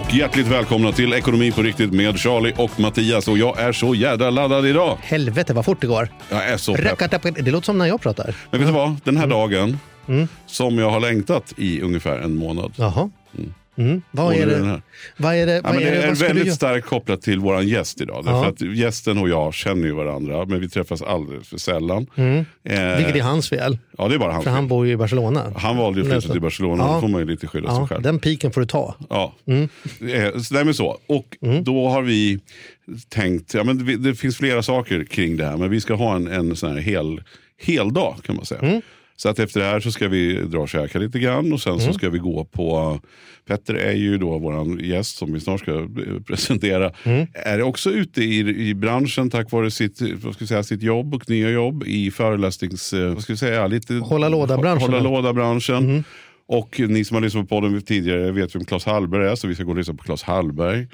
Och hjärtligt välkomna till Ekonomi på riktigt med Charlie och Mattias. Och jag är så jädra laddad idag. Helvete vad fort det går. Jag är så pepp. Det låter som när jag pratar. Men vet du vad? Den här Mm. dagen som jag har längtat i ungefär en månad. Jaha. Mm. Vad, Och är det, vad är det? Ja, Vad men är det det? är Vad väldigt starkt kopplat till vår gäst idag. Därför Ja. att gästen och jag känner ju varandra, men vi träffas alldeles för sällan. Eh, Vilket är hans fel. Ja, det är bara hans För han fel. bor ju i Barcelona. Han valde ju att flytta till Barcelona, Ja. då får man ju lite skylla sig Ja, själv. den piken får du ta. Ja, eh, så- nej, men så. Och då har vi tänkt, ja, men det, det finns flera saker kring det här, men vi ska ha en, en sån här hel, hel dag kan man säga. Så att efter det här så ska vi dra och käka lite grann och sen så ska vi gå på, Petter är ju då vår gäst som vi snart ska eh, presentera. Är också ute i, i branschen tack vare sitt, vad ska säga, sitt jobb och nya jobb i föreläsnings, eh, vad ska jag säga, lite Hålla låda-branschen. Hålla låda-branschen. Och ni som har lyssnat på podden tidigare vet vem Claes Hallberg är, så vi ska gå och lyssna på Claes Hallberg.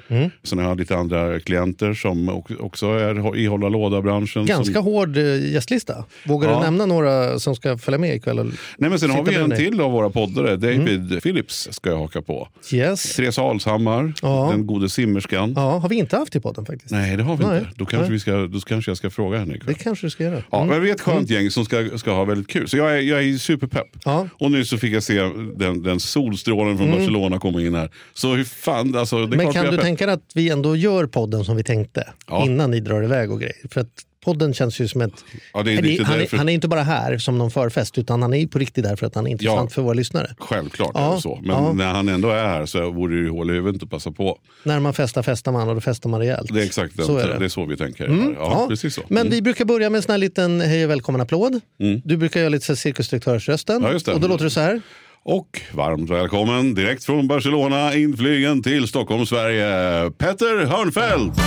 Sen har jag lite andra klienter som också är i hålla låda-branschen. Ganska som, hård eh, gästlista. Vågar Ja. du nämna några som ska följa med ikväll? Nej, men sen har vi en dig? till av våra poddare, David Phillips ska jag haka på. Yes. Therese Alshammar, Ja. den gode simmerskan. Ja, har vi inte haft i podden faktiskt. Nej, det har vi Nej. inte. Då kanske, Nej. vi ska, då kanske jag ska fråga henne ikväll. Det kanske du ska göra. Ja, Mm. men vi är ett skönt gäng som ska, ska ha väldigt kul. Så jag är, jag är superpepp. Ja. Och nu så fick jag se den, den solstrålen från Barcelona komma in här. Så hur fan, alltså, det är Men kan är du tänka dig att vi ändå gör podden som vi tänkte? Ja. Innan ni drar iväg och grejer. För att podden känns ju som ett... Ja, det är lite han, är, han är inte bara här som någon förfest utan han är på riktigt där för att han är intressant Ja. för våra lyssnare. Självklart är Ja, det så. Men ja. när han ändå är här så vore det ju hål i huvudet att passa på. När man festar festar man och då festar man rejält. Det är exakt Så det. är det. är så vi tänker. Mm, ja, precis så. Men Mm. vi brukar börja med en sån här liten hej och välkommen-applåd. Du brukar göra lite cirkusdirektörsrösten. Ja, det. Och då låter det så här. Och varmt välkommen direkt från Barcelona inflygen till Stockholm, Sverige, Petter Hörnfeldt.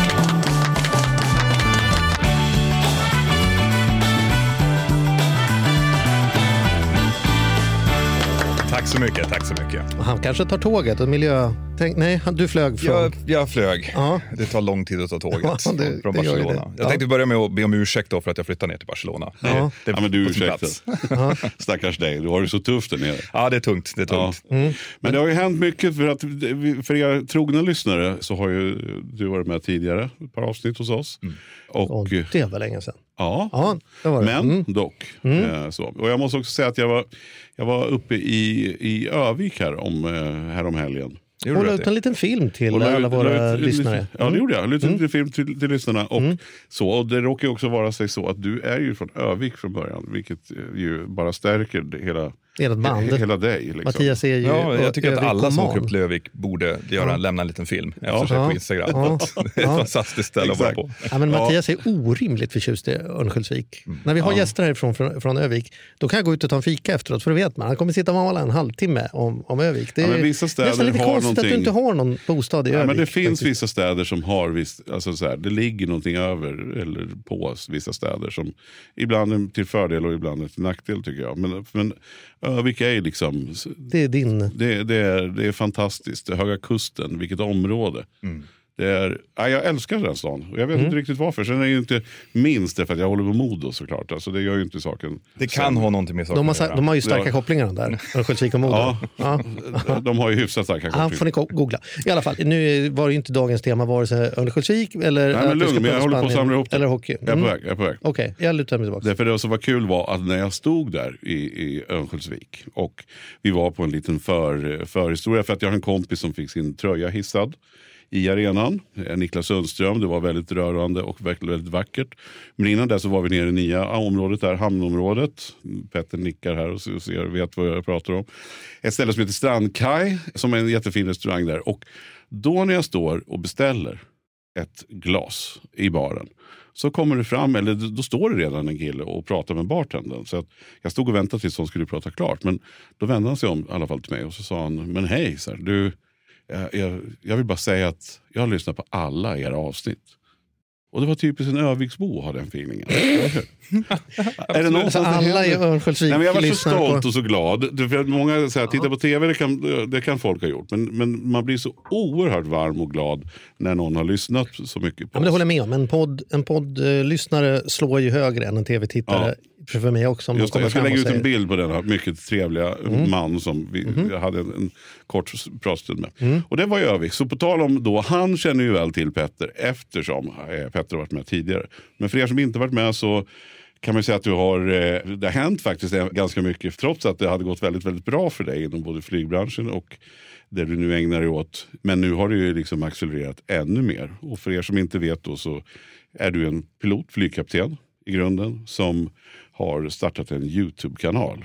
Så mycket, tack så mycket. Och han kanske tar tåget och miljö... Tänk, nej, du flög från... Jag, jag flög. Ja. Det tar lång tid att ta tåget Ja, det- från- det Barcelona. det. Jag Ja. tänkte börja med att be om ursäkt då för att jag flyttade ner till Barcelona. Det, Ja. det Ja, men du på sin ursäkta. plats. Stackars dig, du har det så tufft där nere. Ja, det är tungt. Det är Ja. tungt. Men det har ju hänt mycket för att för er trogna lyssnare så har ju du varit med tidigare, ett par avsnitt hos oss. Och, Åh, det var länge sedan. Ja, Ja, men Mm. dock. Eh, så. Och jag måste också säga att jag var, jag var uppe i, i Övik här om, eh, här om helgen. Och la ut en liten film till la alla ut- våra ut- lyssnare. Ja, det Mm. gjorde jag. La ut en liten film till, till lyssnarna. Och, så, och det råkar också vara sig så att du är ju från Övik från början. Vilket eh, ju bara stärker det hela, Ert band. he- hela dig. Liksom. Mattias är ju Ja, jag tycker att alla som åker upp Övik-koman. till Övik borde göra, lämna en liten film efter sig Ja. på Instagram. Ja. Det är ett Ja. fantastiskt ställe att vara på. Ja, men Ja. Mattias är orimligt förtjust i Örnsköldsvik. När vi har gäster härifrån från, från Övik, då kan jag gå ut och ta en fika efteråt, för då vet man. Han kommer sitta och mala en halvtimme om, om Övik. Det är Ja, men vissa städer nästan lite har konstigt att du någonting- inte har någon bostad i Ja, Övik. men det finns faktiskt. vissa städer som har viss, alltså så här, det ligger någonting över eller på vissa städer som ibland är till fördel och ibland är till nackdel tycker jag. Men, men Övik är liksom, Det är din... det, det, är, det är fantastiskt. Det är Höga Kusten, vilket område. Det är, ja, jag älskar den stan. Och jag vet Mm. inte riktigt varför. Sen är det ju inte minst därför att jag håller på Modo såklart. Alltså, det gör ju inte saken Det kan sämre. ha någonting med saken De har, att göra. de har ju starka Ja. kopplingar de där, Örnsköldsvik och Modo. Ja. Ja. De har ju hyfsat starka Ja, kopplingar. får ni googla. I alla fall, nu var det ju inte dagens tema vare sig Örnsköldsvik eller Nej, men lugn, men jag håller på att samla ihop det. Eller hockey. Jag är på väg. Jag är på väg. Okej, jag lutar mig tillbaka. Därför det som var kul var att när jag stod där i, i Örnsköldsvik och vi var på en liten för, förhistoria för att jag har en kompis som fick sin tröja hissad i arenan. Niklas Sundström, det var väldigt rörande och väldigt, väldigt vackert. Men innan det så var vi nere i nya området där, hamnområdet. Petter nickar här och ser, vet vad jag pratar om. Ett ställe som heter Strandkaj som är en jättefin restaurang där. Och Då när jag står och beställer ett glas i baren så kommer det fram, eller då står det redan en kille och pratar med bartendern. Så att jag stod och väntade tills hon skulle prata klart. Men då vände han sig om i alla fall till mig och så sa han, men hej, så här, du, jag, jag, jag vill bara säga att jag har lyssnat på alla era avsnitt. Och det var typiskt en Öviksbo att ha den feelingen. är det någonstans Alltså, alla i händer? Örnsköldsvik Nej, men jag var så stolt på... och så glad. Du, för att många säger titta på tv, det kan, det kan folk ha gjort. Men, men man blir så oerhört varm och glad när någon har lyssnat så mycket på Ja, men det håller jag med om. En podd- En poddlyssnare slår ju högre än en tv-tittare. För mig också. Om Just det, jag ska lägga ut en säger- bild på denna mycket trevliga man som vi jag hade en, en kort pratstund med. Och det var Övik. Så på tal om då, han känner ju väl till Petter eftersom eh, Petter har varit med tidigare. Men för er som inte varit med så kan man säga att du har, eh, det har hänt faktiskt ganska mycket trots att det hade gått väldigt, väldigt bra för dig inom både flygbranschen och det du nu ägnar dig åt. Men nu har det ju liksom accelererat ännu mer. Och för er som inte vet då så är du en pilot, flygkapten i grunden som har startat en YouTube-kanal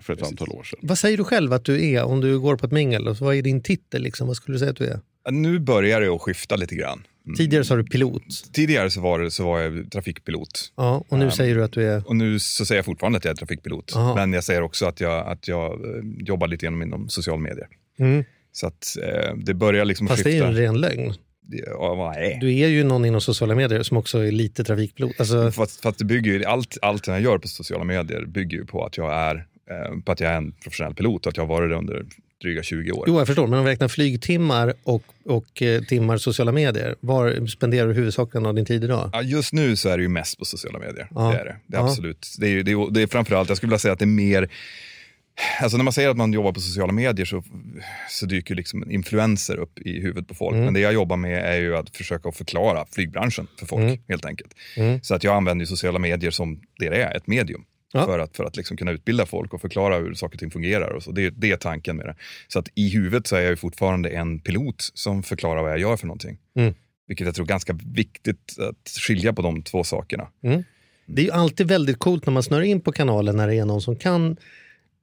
för ett antal år sedan. Vad säger du själv att du är om du går på ett mingel? Och så Vad är din titel? Liksom? Vad skulle du säga att du är? Nu börjar det att skifta lite grann. Mm. Tidigare sa du pilot. Tidigare så var, det, så var jag trafikpilot. Ja, och nu säger du att du är... Och nu så säger jag fortfarande att jag är trafikpilot. Aha. Men jag säger också att jag, att jag eh, jobbar lite inom, inom social medier. Mm. Så att eh, det börjar liksom Fast det är ju skifta. en ren lögn. Är? Du är ju någon inom sociala medier som också är lite trafikpilot. Alltså, Fast, fast det bygger ju, allt, allt jag gör på sociala medier bygger ju på att jag är, eh, på att jag är en professionell pilot och att jag har varit det under dryga 20 år. jo, jag förstår. Men om vi räknar flygtimmar och, och eh, timmar sociala medier, var spenderar du huvudsakligen av din tid idag? Ja, just nu så är det ju mest på sociala medier. Ja. Det är det. det är absolut. Det är, det, är, det är framförallt, jag skulle vilja säga att det är mer Alltså när man säger att man jobbar på sociala medier så, så dyker liksom influenser upp i huvudet på folk. Mm. Men det jag jobbar med är ju att försöka förklara flygbranschen för folk Mm. helt enkelt. Så att jag använder sociala medier som det det är, ett medium. Ja. För att, för att liksom kunna utbilda folk och förklara hur saker och ting fungerar. Och så. Det, det är tanken med det. Så att i huvudet så är jag ju fortfarande en pilot som förklarar vad jag gör för någonting. Mm. Vilket jag tror är ganska viktigt att skilja på de två sakerna. Det är ju alltid väldigt coolt när man snör in på kanalen när det är någon som kan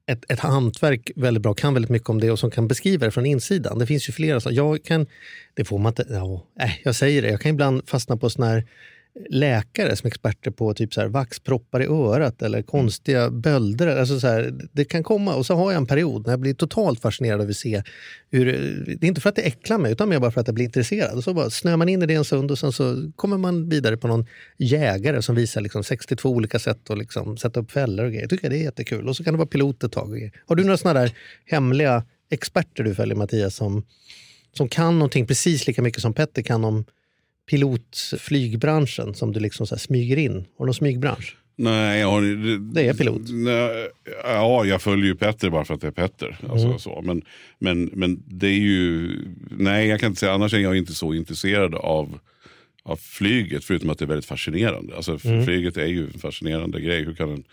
ett, ett hantverk väldigt bra, kan väldigt mycket om det och som kan beskriva det från insidan. Det finns ju flera. Så jag kan, det får man inte, ja, äh, jag säger det, jag kan ibland fastna på sådana här läkare som är experter på typ så här vaxproppar i örat eller konstiga bölder. Alltså så här, det kan komma och så har jag en period när jag blir totalt fascinerad av att se hur, det är inte för att det äcklar mig utan mer bara för att jag blir intresserad. Och så bara snöar man in i det en stund och sen så kommer man vidare på någon jägare som visar liksom 62 olika sätt att liksom sätta upp fällor och grejer. Jag tycker det är jättekul. Och så kan det vara pilot ett tag. och. Har du några sådana där hemliga experter du följer Mattias som, som kan någonting precis lika mycket som Petter kan om pilotflygbranschen som du liksom så smyger in? Har du någon smygbransch? Nej, jag har, det, Det är pilot. Nej, ja, jag följer ju Petter bara för att det är Petter. Alltså, Mm. så. Men, men, men det är ju... Nej, jag kan inte säga. Annars är jag inte så intresserad av, av flyget. Förutom att det är väldigt fascinerande. Alltså, Mm. Flyget är ju en fascinerande grej. Hur kan, en,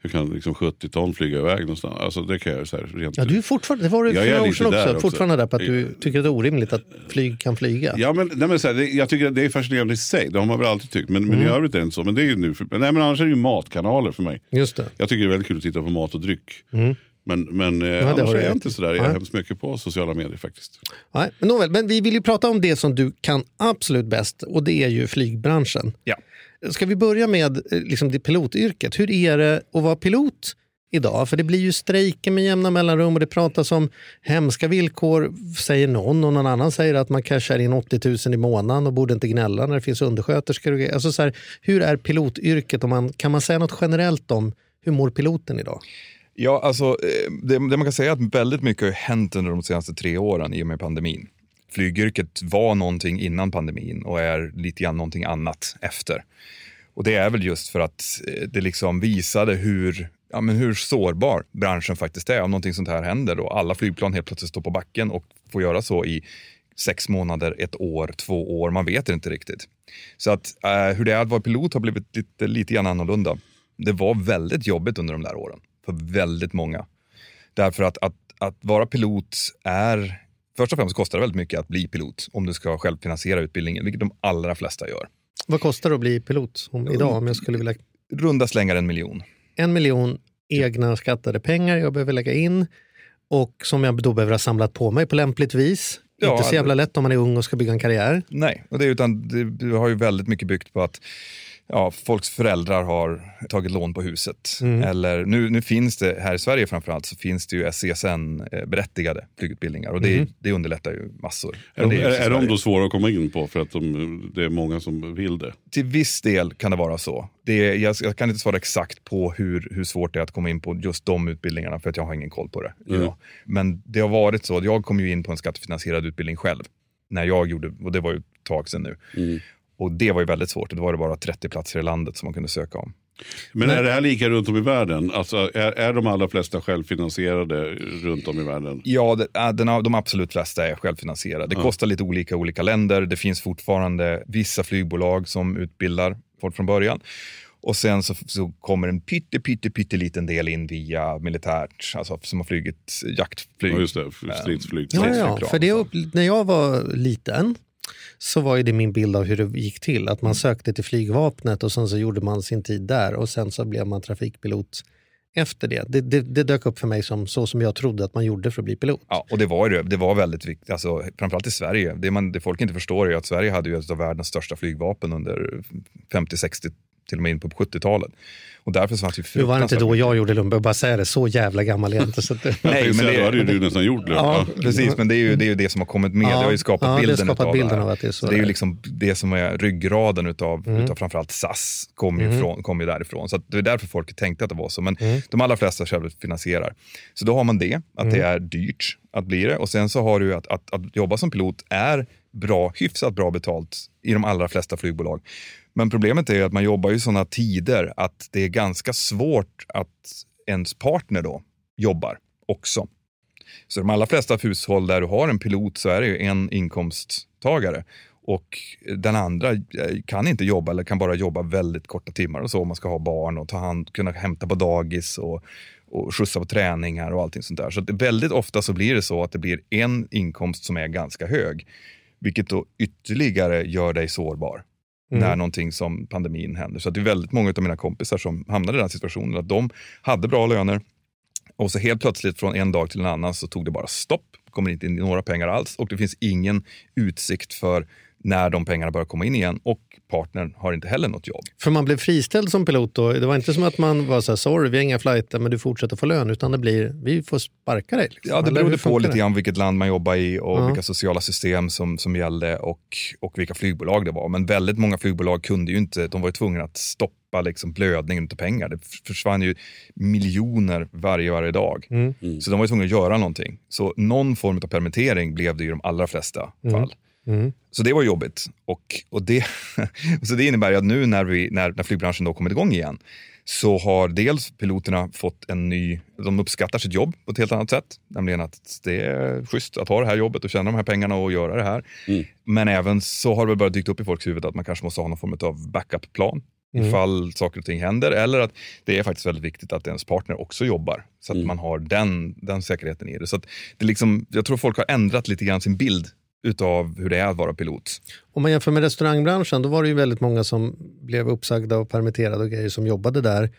hur kan liksom 70 ton flyga iväg någonstans? Alltså, det kan jag så här, rent Ja, du är fortfarande, det var du några år sedan också, också. fortfarande där på att du tycker att det är orimligt att flyg kan flyga. Ja, men, nej, men så här, det, jag tycker att det är fascinerande i sig. Det har man väl alltid tyckt. Men, Mm. men i övrigt är det inte så. Men det är ju nu. Nej, men annars är det ju matkanaler för mig. Just det. Jag tycker det är väldigt kul att titta på mat och dryck. Men, men eh, det annars är jag inte sådär jag Nej. hemskt mycket på sociala medier faktiskt. Nej, men, nåväl, men vi vill ju prata om det som du kan absolut bäst och det är ju flygbranschen. Ja. Ska vi börja med eh, liksom, det pilotyrket? Hur är det att vara pilot idag? För det blir ju strejker med jämna mellanrum och det pratas om hemska villkor, säger någon och någon annan säger att man cashar in 80 000 i månaden och borde inte gnälla när det finns undersköterskor. Alltså, så här, hur är pilotyrket? Om man, kan man säga något generellt om hur mår piloten idag? Ja, alltså, eh, det, det man kan säga är att väldigt mycket har hänt under de senaste tre åren i och med pandemin. Flygyrket var någonting innan pandemin och är lite grann någonting annat efter. Och det är väl just för att eh, det liksom visade hur, ja, men hur sårbar branschen faktiskt är om någonting sånt här händer. Och alla flygplan helt plötsligt står på backen och får göra så i sex månader, ett år, två år. Man vet inte riktigt. Så att eh, hur det är att vara pilot har blivit lite, lite grann annorlunda. Det var väldigt jobbigt under de där åren för väldigt många. Därför att, att, att vara pilot är, först och främst kostar det väldigt mycket att bli pilot om du ska självfinansiera utbildningen, vilket de allra flesta gör. Vad kostar det att bli pilot om, idag om jag skulle vilja Runda slängar en miljon. en miljon egna skattade pengar jag behöver lägga in och som jag då behöver ha samlat på mig på lämpligt vis Ja, inte så jävla lätt om man är ung och ska bygga en karriär. Nej, och det, utan det har ju väldigt mycket byggt på att ja, folks föräldrar har tagit lån på huset. Mm. Eller nu, nu finns det, här i Sverige framförallt, så finns det ju CSN-berättigade flygutbildningar och det, Mm. det underlättar ju massor. Är, de, det är är, de då svåra att komma in på för att de, det är många som vill det? Till viss del kan det vara så. Det är, jag, jag kan inte svara exakt på hur, hur svårt det är att komma in på just de utbildningarna för att jag har ingen koll på det. Mm. Ja. Men det har varit så, att jag kom ju in på en skattefinansierad utbildning själv. När jag gjorde, och det var ju ett tag sedan nu. Och det var ju väldigt svårt. Då var det bara 30 platser i landet som man kunde söka om. Men är det här lika runt om i världen? Alltså, är, är de allra flesta självfinansierade runt om i världen? Ja, det, äh, den, de absolut flesta är självfinansierade. Det kostar lite olika i olika länder. Det finns fortfarande vissa flygbolag som utbildar folk från början. Och sen så, så kommer en pytte, pytte, pytteliten del in via militärt, alltså som har flugit jaktflyg. Ja, just det. Stridsflyg. Ja, ja, Stridsflygplan, för det, när jag var liten så var ju det min bild av hur det gick till. Att man sökte till flygvapnet och sen så gjorde man sin tid där och sen så blev man trafikpilot efter det. Det, det, det dök upp för mig som så som jag trodde att man gjorde för att bli pilot. Ja, och det var ju det. Det var väldigt viktigt, alltså, framförallt i Sverige. Det, man, det folk inte förstår är att Sverige hade ju ett av världens största flygvapen under 50, 60, till och med in på 70-talet. Och därför så fanns det ju Nu var det inte då jag gjorde Lundberg, bara säga det, så jävla gammal är jag inte. Så att. Nej, men det- hade ju du nästan gjort det. Ja. Precis, men det är ju det, är ju det som har kommit med. Ja, det har ju skapat ja, det har bilden, skapat utav bilden av att det är så det är ju liksom det som är ryggraden utav, Mm. utav framförallt SAS, kommer ju, från, kommer ju därifrån. Så att det är därför folk tänkte att det var så. Men Mm. de allra flesta självfinansierar. Så då har man det, att det är dyrt att bli det. Och sen så har du ju att, att, att jobba som pilot är bra, hyfsat bra betalt i de allra flesta flygbolag. Men problemet är ju att man jobbar i sådana tider att det är ganska svårt att ens partner då jobbar också. Så de allra flesta hushåll där du har en pilot så är det ju en inkomsttagare. Och den andra eh, kan inte jobba eller kan bara jobba väldigt korta timmar och så om man ska ha barn och ta hand, kunna hämta på dagis och, och skjutsa på träningar och allting sånt där. Så väldigt ofta så blir det så att det blir en inkomst som är ganska hög. Vilket då ytterligare gör dig sårbar när någonting som pandemin händer. Så det är väldigt många av mina kompisar som hamnade i den här situationen. Att de hade bra löner och så helt plötsligt från en dag till en annan så tog det bara stopp. kommer inte in några pengar alls och det finns ingen utsikt för när de pengarna börjar komma in igen och partnern har inte heller något jobb. För man blev friställd som pilot då. Det var inte som att man var så här, sorry vi har inga flighter men du fortsätter få lön. Utan det blir, vi får sparka dig. Liksom. Ja, det berodde på lite grann vilket land man jobbar i och Ja. vilka sociala system som, som gällde och, och vilka flygbolag det var. Men väldigt många flygbolag kunde ju inte, de var ju tvungna att stoppa liksom blödningen av pengar. Det försvann ju miljoner varje, varje dag. Mm. Så de var ju tvungna att göra någonting. Så någon form av permittering blev det i de allra flesta fall. Mm. Så det var jobbigt. Och, och det, så det innebär att nu när, vi, när, när flygbranschen då kommit igång igen så har dels piloterna fått en ny, de uppskattar sitt jobb på ett helt annat sätt. Nämligen att det är schysst att ha det här jobbet och tjäna de här pengarna och göra det här. Men även så har det börjat dykt upp i folks huvud att man kanske måste ha någon form av backup-plan ifall saker och ting händer. Eller att det är faktiskt väldigt viktigt att ens partner också jobbar. Så att man har den, den säkerheten i det. Så att det liksom, jag tror folk har ändrat lite grann sin bild utav hur det är att vara pilot. Om man jämför med restaurangbranschen, då var det ju väldigt många som blev uppsagda och permitterade och grejer som jobbade där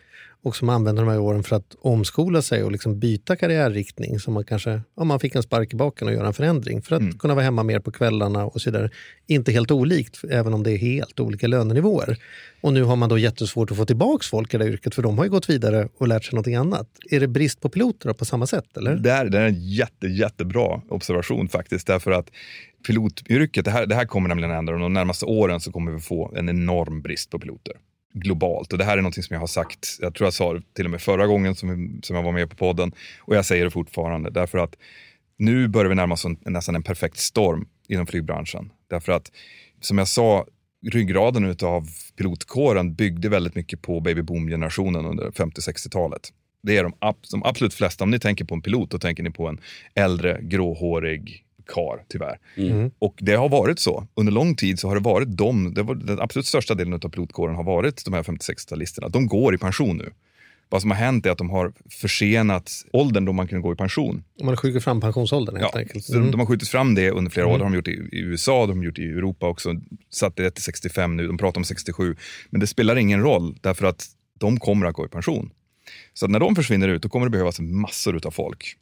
och som använde de här åren för att omskola sig och liksom byta karriärriktning. Så man kanske, ja, man fick en spark i baken och göra en förändring för att kunna vara hemma mer på kvällarna och så vidare. Inte helt olikt, även om det är helt olika lönenivåer. Och nu har man då jättesvårt att få tillbaka folk i det här yrket för de har ju gått vidare och lärt sig någonting annat. Är det brist på piloter på samma sätt? Eller? Det är, det är en jätte, jättebra observation faktiskt. Därför att pilotyrket, det här, det här kommer nämligen att ändra. De närmaste åren så kommer vi få en enorm brist på piloter globalt. Och det här är något som jag har sagt, jag tror jag sa det till och med förra gången som, som jag var med på podden. Och jag säger det fortfarande. Därför att nu börjar vi närma oss en, nästan en perfekt storm inom flygbranschen. Därför att, som jag sa, ryggraden utav pilotkåren byggde väldigt mycket på baby boom-generationen under 50-60-talet. Det är de, de absolut flesta. Om ni tänker på en pilot, då tänker ni på en äldre, gråhårig kar tyvärr. Och det har varit så. Under lång tid så har det varit de, det var, den absolut största delen av pilotkåren har varit de här 50-60-talisterna. De går i pension nu. Vad som har hänt är att de har försenat åldern då man kan gå i pension. Om man skjuter fram pensionsåldern helt Ja, enkelt. så de, har skjutit fram det under flera år. Det har de gjort i, i USA, de har gjort i Europa också. Satt det till 65 nu, de pratar om 67. Men det spelar ingen roll därför att de kommer att gå i pension. Så att när de försvinner ut då kommer det behövas massor av folk.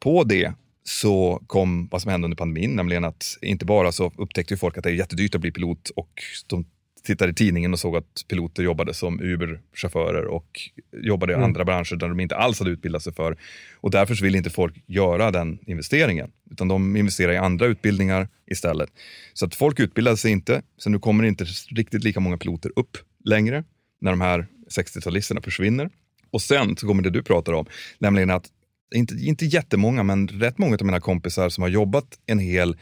På det så kom vad som hände under pandemin, nämligen att inte bara så upptäckte folk att det är jättedyrt att bli pilot och de tittade i tidningen och såg att piloter jobbade som Uber-chaufförer och jobbade i andra branscher där de inte alls hade utbildat sig för. Och därför så vill inte folk göra den investeringen, utan de investerar i andra utbildningar istället. Så att folk utbildade sig inte, så nu kommer inte riktigt lika många piloter upp längre när de här 60-talisterna försvinner. Och sen så kommer det du pratar om, nämligen att inte, inte jättemånga, men rätt många av mina kompisar som har jobbat en hel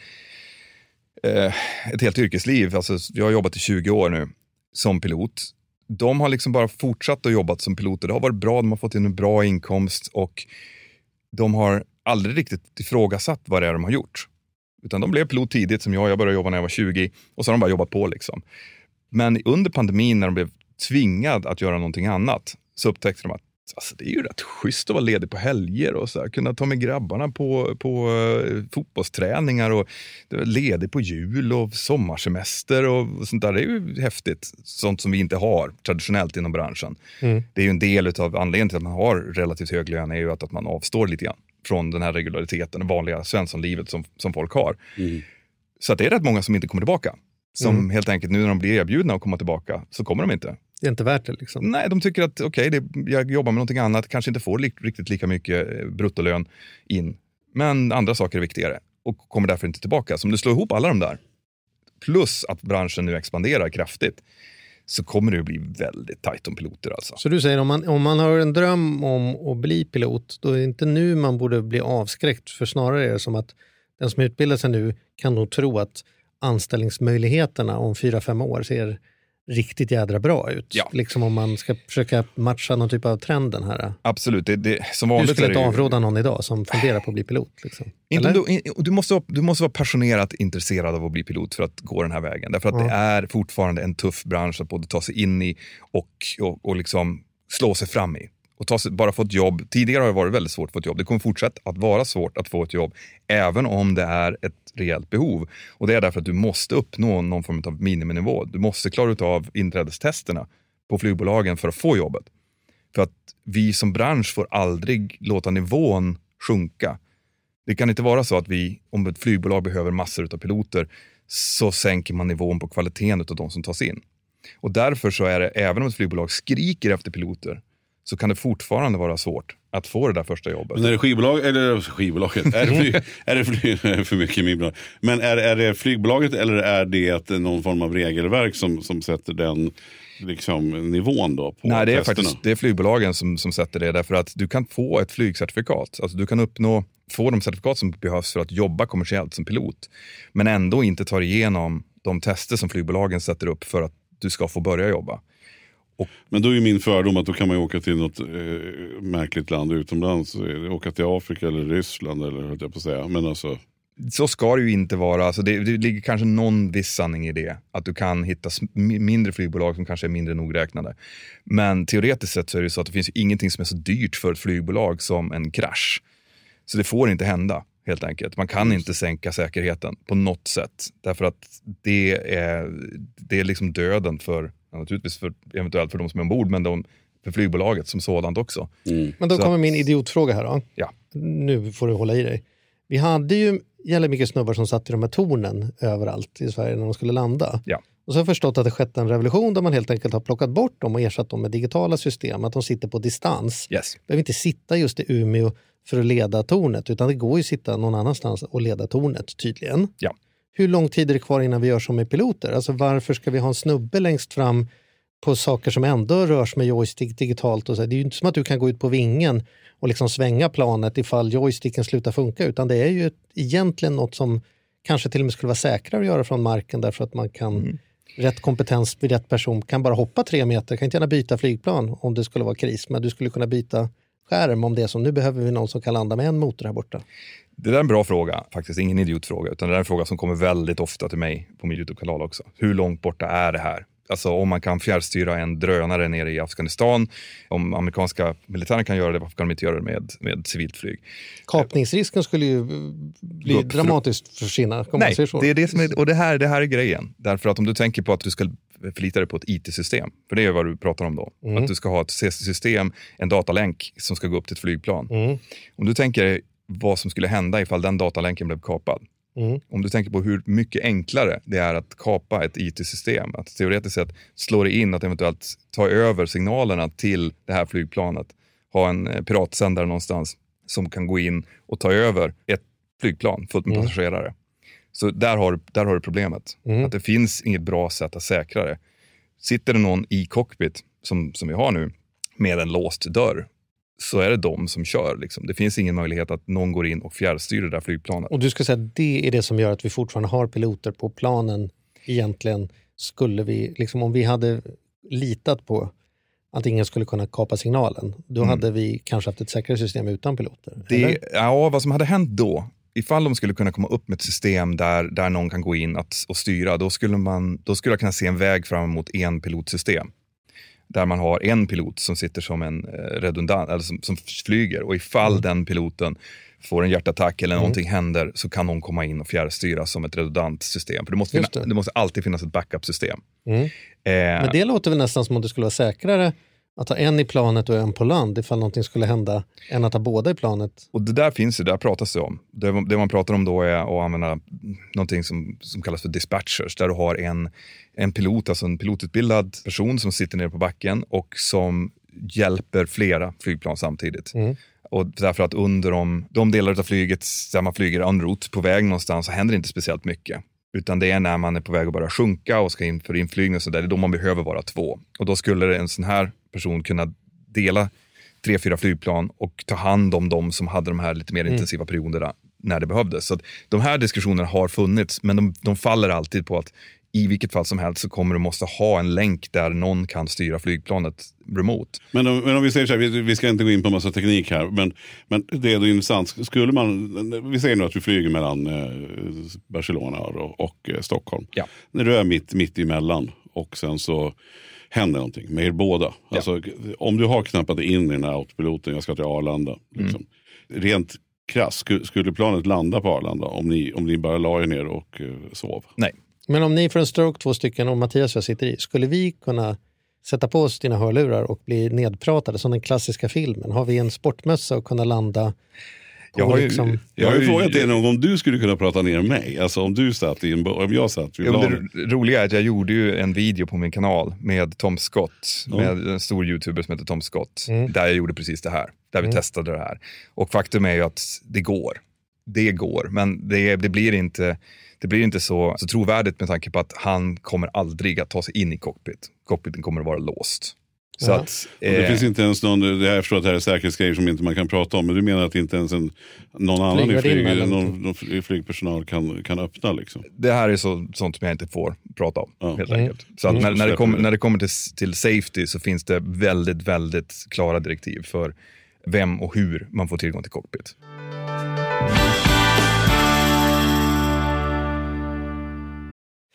eh, ett helt yrkesliv, alltså jag har jobbat i 20 år nu som pilot. De har liksom bara fortsatt att jobba som piloter. Det har varit bra, de har fått in en bra inkomst och de har aldrig riktigt ifrågasatt vad det är de har gjort. Utan de blev pilot tidigt som jag, jag började jobba när jag var 20 och så har de bara jobbat på. liksom. Men under pandemin när de blev tvingade att göra någonting annat så upptäckte de att Alltså, det är ju rätt schysst att vara ledig på helger och så här, kunna ta med grabbarna på, på uh, fotbollsträningar och ledig på jul och sommarsemester och sånt där. Det är ju häftigt. Sånt som vi inte har traditionellt inom branschen. Mm. Det är ju en del av anledningen till att man har relativt hög lön är ju att, att man avstår lite grann från den här regulariteten, det vanliga svenssonlivet som, som folk har. Mm. Så det är rätt många som inte kommer tillbaka. Som mm. helt enkelt nu när de blir erbjudna att komma tillbaka så kommer de inte. Det är inte värt det? Liksom. Nej, de tycker att okej, okay, jag jobbar med någonting annat, kanske inte får li riktigt lika mycket eh, bruttolön in. Men andra saker är viktigare och kommer därför inte tillbaka. Så om du slår ihop alla de där, plus att branschen nu expanderar kraftigt, så kommer det att bli väldigt tajt om piloter. Alltså. Så du säger om man, om man har en dröm om att bli pilot, då är det inte nu man borde bli avskräckt, för snarare är det som att den som utbildar sig nu kan nog tro att anställningsmöjligheterna om fyra, fem år ser riktigt jädra bra ut. Ja. Liksom om man ska försöka matcha någon typ av trenden här. Absolut. Det, det, som vanligt du skulle inte ju... avråda någon idag som funderar på att bli pilot? Liksom. Inte du, du, måste vara, du måste vara passionerat intresserad av att bli pilot för att gå den här vägen. Därför att ja. det är fortfarande en tuff bransch att både ta sig in i och, och, och liksom slå sig fram i och ta sig, bara få ett jobb. Tidigare har det varit väldigt svårt att få ett jobb. Det kommer fortsätta att vara svårt att få ett jobb, även om det är ett reellt behov. Och Det är därför att du måste uppnå någon form av miniminivå. Du måste klara av inträdestesterna på flygbolagen för att få jobbet. För att vi som bransch får aldrig låta nivån sjunka. Det kan inte vara så att vi, om ett flygbolag behöver massor av piloter, så sänker man nivån på kvaliteten av de som tas in. Och därför så är det, även om ett flygbolag skriker efter piloter, så kan det fortfarande vara svårt att få det där första jobbet. Men är det skivbolag, eller skivbolaget, är det, flyg, är det flyg, för mycket min Men är, är det flygbolaget eller är det någon form av regelverk som, som sätter den liksom, nivån då? På Nej, det är testerna? faktiskt det är flygbolagen som, som sätter det. Därför att du kan få ett flygcertifikat. Alltså du kan uppnå, få de certifikat som behövs för att jobba kommersiellt som pilot. Men ändå inte ta igenom de tester som flygbolagen sätter upp för att du ska få börja jobba. Och, men då är min fördom att då kan man åka till något eh, märkligt land utomlands. Åka till Afrika eller Ryssland eller höll jag på att säga. Men alltså... Så ska det ju inte vara. Alltså det, det ligger kanske någon viss sanning i det. Att du kan hitta mindre flygbolag som kanske är mindre nogräknade. Men teoretiskt sett så är det så att det finns ingenting som är så dyrt för ett flygbolag som en krasch. Så det får inte hända helt enkelt. Man kan inte sänka säkerheten på något sätt. Därför att det är, det är liksom döden för naturligtvis för, eventuellt för de som är ombord, men de, för flygbolaget som sådant också. Mm. Men då Så kommer att, min idiotfråga här. Då. Ja. Nu får du hålla i dig. Vi hade ju jävligt mycket snubbar som satt i de här tornen överallt i Sverige när de skulle landa. Ja. Och så har jag förstått att det skett en revolution där man helt enkelt har plockat bort dem och ersatt dem med digitala system. Att de sitter på distans. Yes. behöver inte sitta just i Umeå för att leda tornet, utan det går ju att sitta någon annanstans och leda tornet tydligen. Ja hur lång tid är det kvar innan vi gör som med piloter? Alltså varför ska vi ha en snubbe längst fram på saker som ändå rörs med joystick digitalt? Och så. Det är ju inte som att du kan gå ut på vingen och liksom svänga planet ifall joysticken slutar funka, utan det är ju egentligen något som kanske till och med skulle vara säkrare att göra från marken därför att man kan mm. rätt kompetens vid rätt person kan bara hoppa tre meter, kan inte gärna byta flygplan om det skulle vara kris, men du skulle kunna byta skärm om det är som nu behöver vi någon som kan landa med en motor här borta. Det där är en bra fråga, faktiskt ingen idiotfråga, utan det är en fråga som kommer väldigt ofta till mig på min YouTube-kanal också. Hur långt borta är det här? Alltså om man kan fjärrstyra en drönare nere i Afghanistan, om amerikanska militären kan göra det, varför kan de inte göra det med, med civilt flyg? Kapningsrisken skulle ju bli dramatiskt försvinna. Nej, det är det som är, och det här, det här är grejen. Därför att om du tänker på att du ska förlita dig på ett IT-system, för det är vad du pratar om då. Mm. Att du ska ha ett system, en datalänk som ska gå upp till ett flygplan. Mm. Om du tänker vad som skulle hända ifall den datalänken blev kapad. Mm. Om du tänker på hur mycket enklare det är att kapa ett IT-system. Att teoretiskt sett slå det in att eventuellt ta över signalerna till det här flygplanet. Ha en eh, piratsändare någonstans som kan gå in och ta över ett flygplan fullt med Mm. passagerare. Så där har, där har du problemet. Mm. Att det finns inget bra sätt att säkra det. Sitter det någon i cockpit, som, som vi har nu, med en låst dörr, så är det de som kör. Liksom. Det finns ingen möjlighet att någon går in och fjärrstyr det där flygplanet. Och du ska säga att det är det som gör att vi fortfarande har piloter på planen. Egentligen skulle vi, liksom om vi hade litat på att ingen skulle kunna kapa signalen, då hade vi kanske haft ett säkrare system utan piloter. Det, eller? ja, vad som hade hänt då, ifall de skulle kunna komma upp med ett system där, där någon kan gå in att, och styra, då skulle, man, då skulle jag kunna se en väg fram mot en pilotsystem. Där man har en pilot som sitter som en eh, redundant, eller som, som flyger och ifall Mm. den piloten får en hjärtattack eller någonting händer så kan någon komma in och fjärrstyra som ett redundant system. För det måste, det. det måste alltid finnas ett backup-system. Mm. Eh, Men det låter väl nästan som att det skulle vara säkrare att ha en i planet och en på land ifall någonting skulle hända, än att ha båda i planet. Och det där finns ju, där pratas det om. Det, det man pratar om då är att använda någonting som, som kallas för dispatchers, där du har en, en pilot, alltså en pilotutbildad person som sitter nere på backen och som hjälper flera flygplan samtidigt. Mm. Och därför att under de, de delar av flyget där man flyger en route på väg någonstans så händer inte speciellt mycket. Utan det är när man är på väg att börja sjunka och ska in för inflygning och så där, det är då man behöver vara två. Och då skulle en sån här person kunna dela tre, fyra flygplan och ta hand om de som hade de här lite mer intensiva perioderna när det behövdes. Så de här diskussionerna har funnits, men de, de faller alltid på att i vilket fall som helst så kommer du måste ha en länk där någon kan styra flygplanet remote. Men om, men om vi säger så här, vi, vi ska inte gå in på massa teknik här, men, men det är då intressant. Skulle man, vi säger nu att vi flyger mellan eh, Barcelona och, och eh, Stockholm. Ja. När du är mitt, mitt emellan och sen så händer någonting med er båda. Alltså, Om du har knappat in i den här autopiloten, jag ska till Arlanda. Liksom. Rent krasst, skulle, skulle planet landa på Arlanda om ni, om ni bara la er ner och eh, sov? Nej, Men om ni får en stroke, två stycken, och Mattias och jag sitter i, skulle vi kunna sätta på oss dina hörlurar och bli nedpratade som den klassiska filmen? Har vi en sportmössa och kunna landa Jag har ju- liksom... Jag har ju frågat dig någon gång om du skulle kunna prata ner mig. Alltså om du satt i en om jag satt vid planet. det roliga är att jag gjorde ju en video på min kanal med Tom Scott, Ja. med en stor youtuber som heter Tom Scott, Mm. där jag gjorde precis det här, där vi Mm. testade det här. Och faktum är ju att det går. Det går, men det, det blir inte, det blir inte så, så trovärdigt med tanke på att han kommer aldrig att ta sig in i cockpit. Cockpiten kommer att vara låst. Så Ja. att, Och det eh, finns inte ens någon, det här, jag förstår att det här är säkerhetsgrejer som inte man kan prata om, men du menar att inte ens en, någon annan i flyg, någon, någon fly- flygpersonal kan, kan öppna liksom? det här är så, sånt som jag inte får prata om. Ja. Helt Mm. enkelt. Så att Mm. när, när, det kommer, när det kommer till, till safety så finns det väldigt, väldigt klara direktiv för vem och hur man får tillgång till cockpit.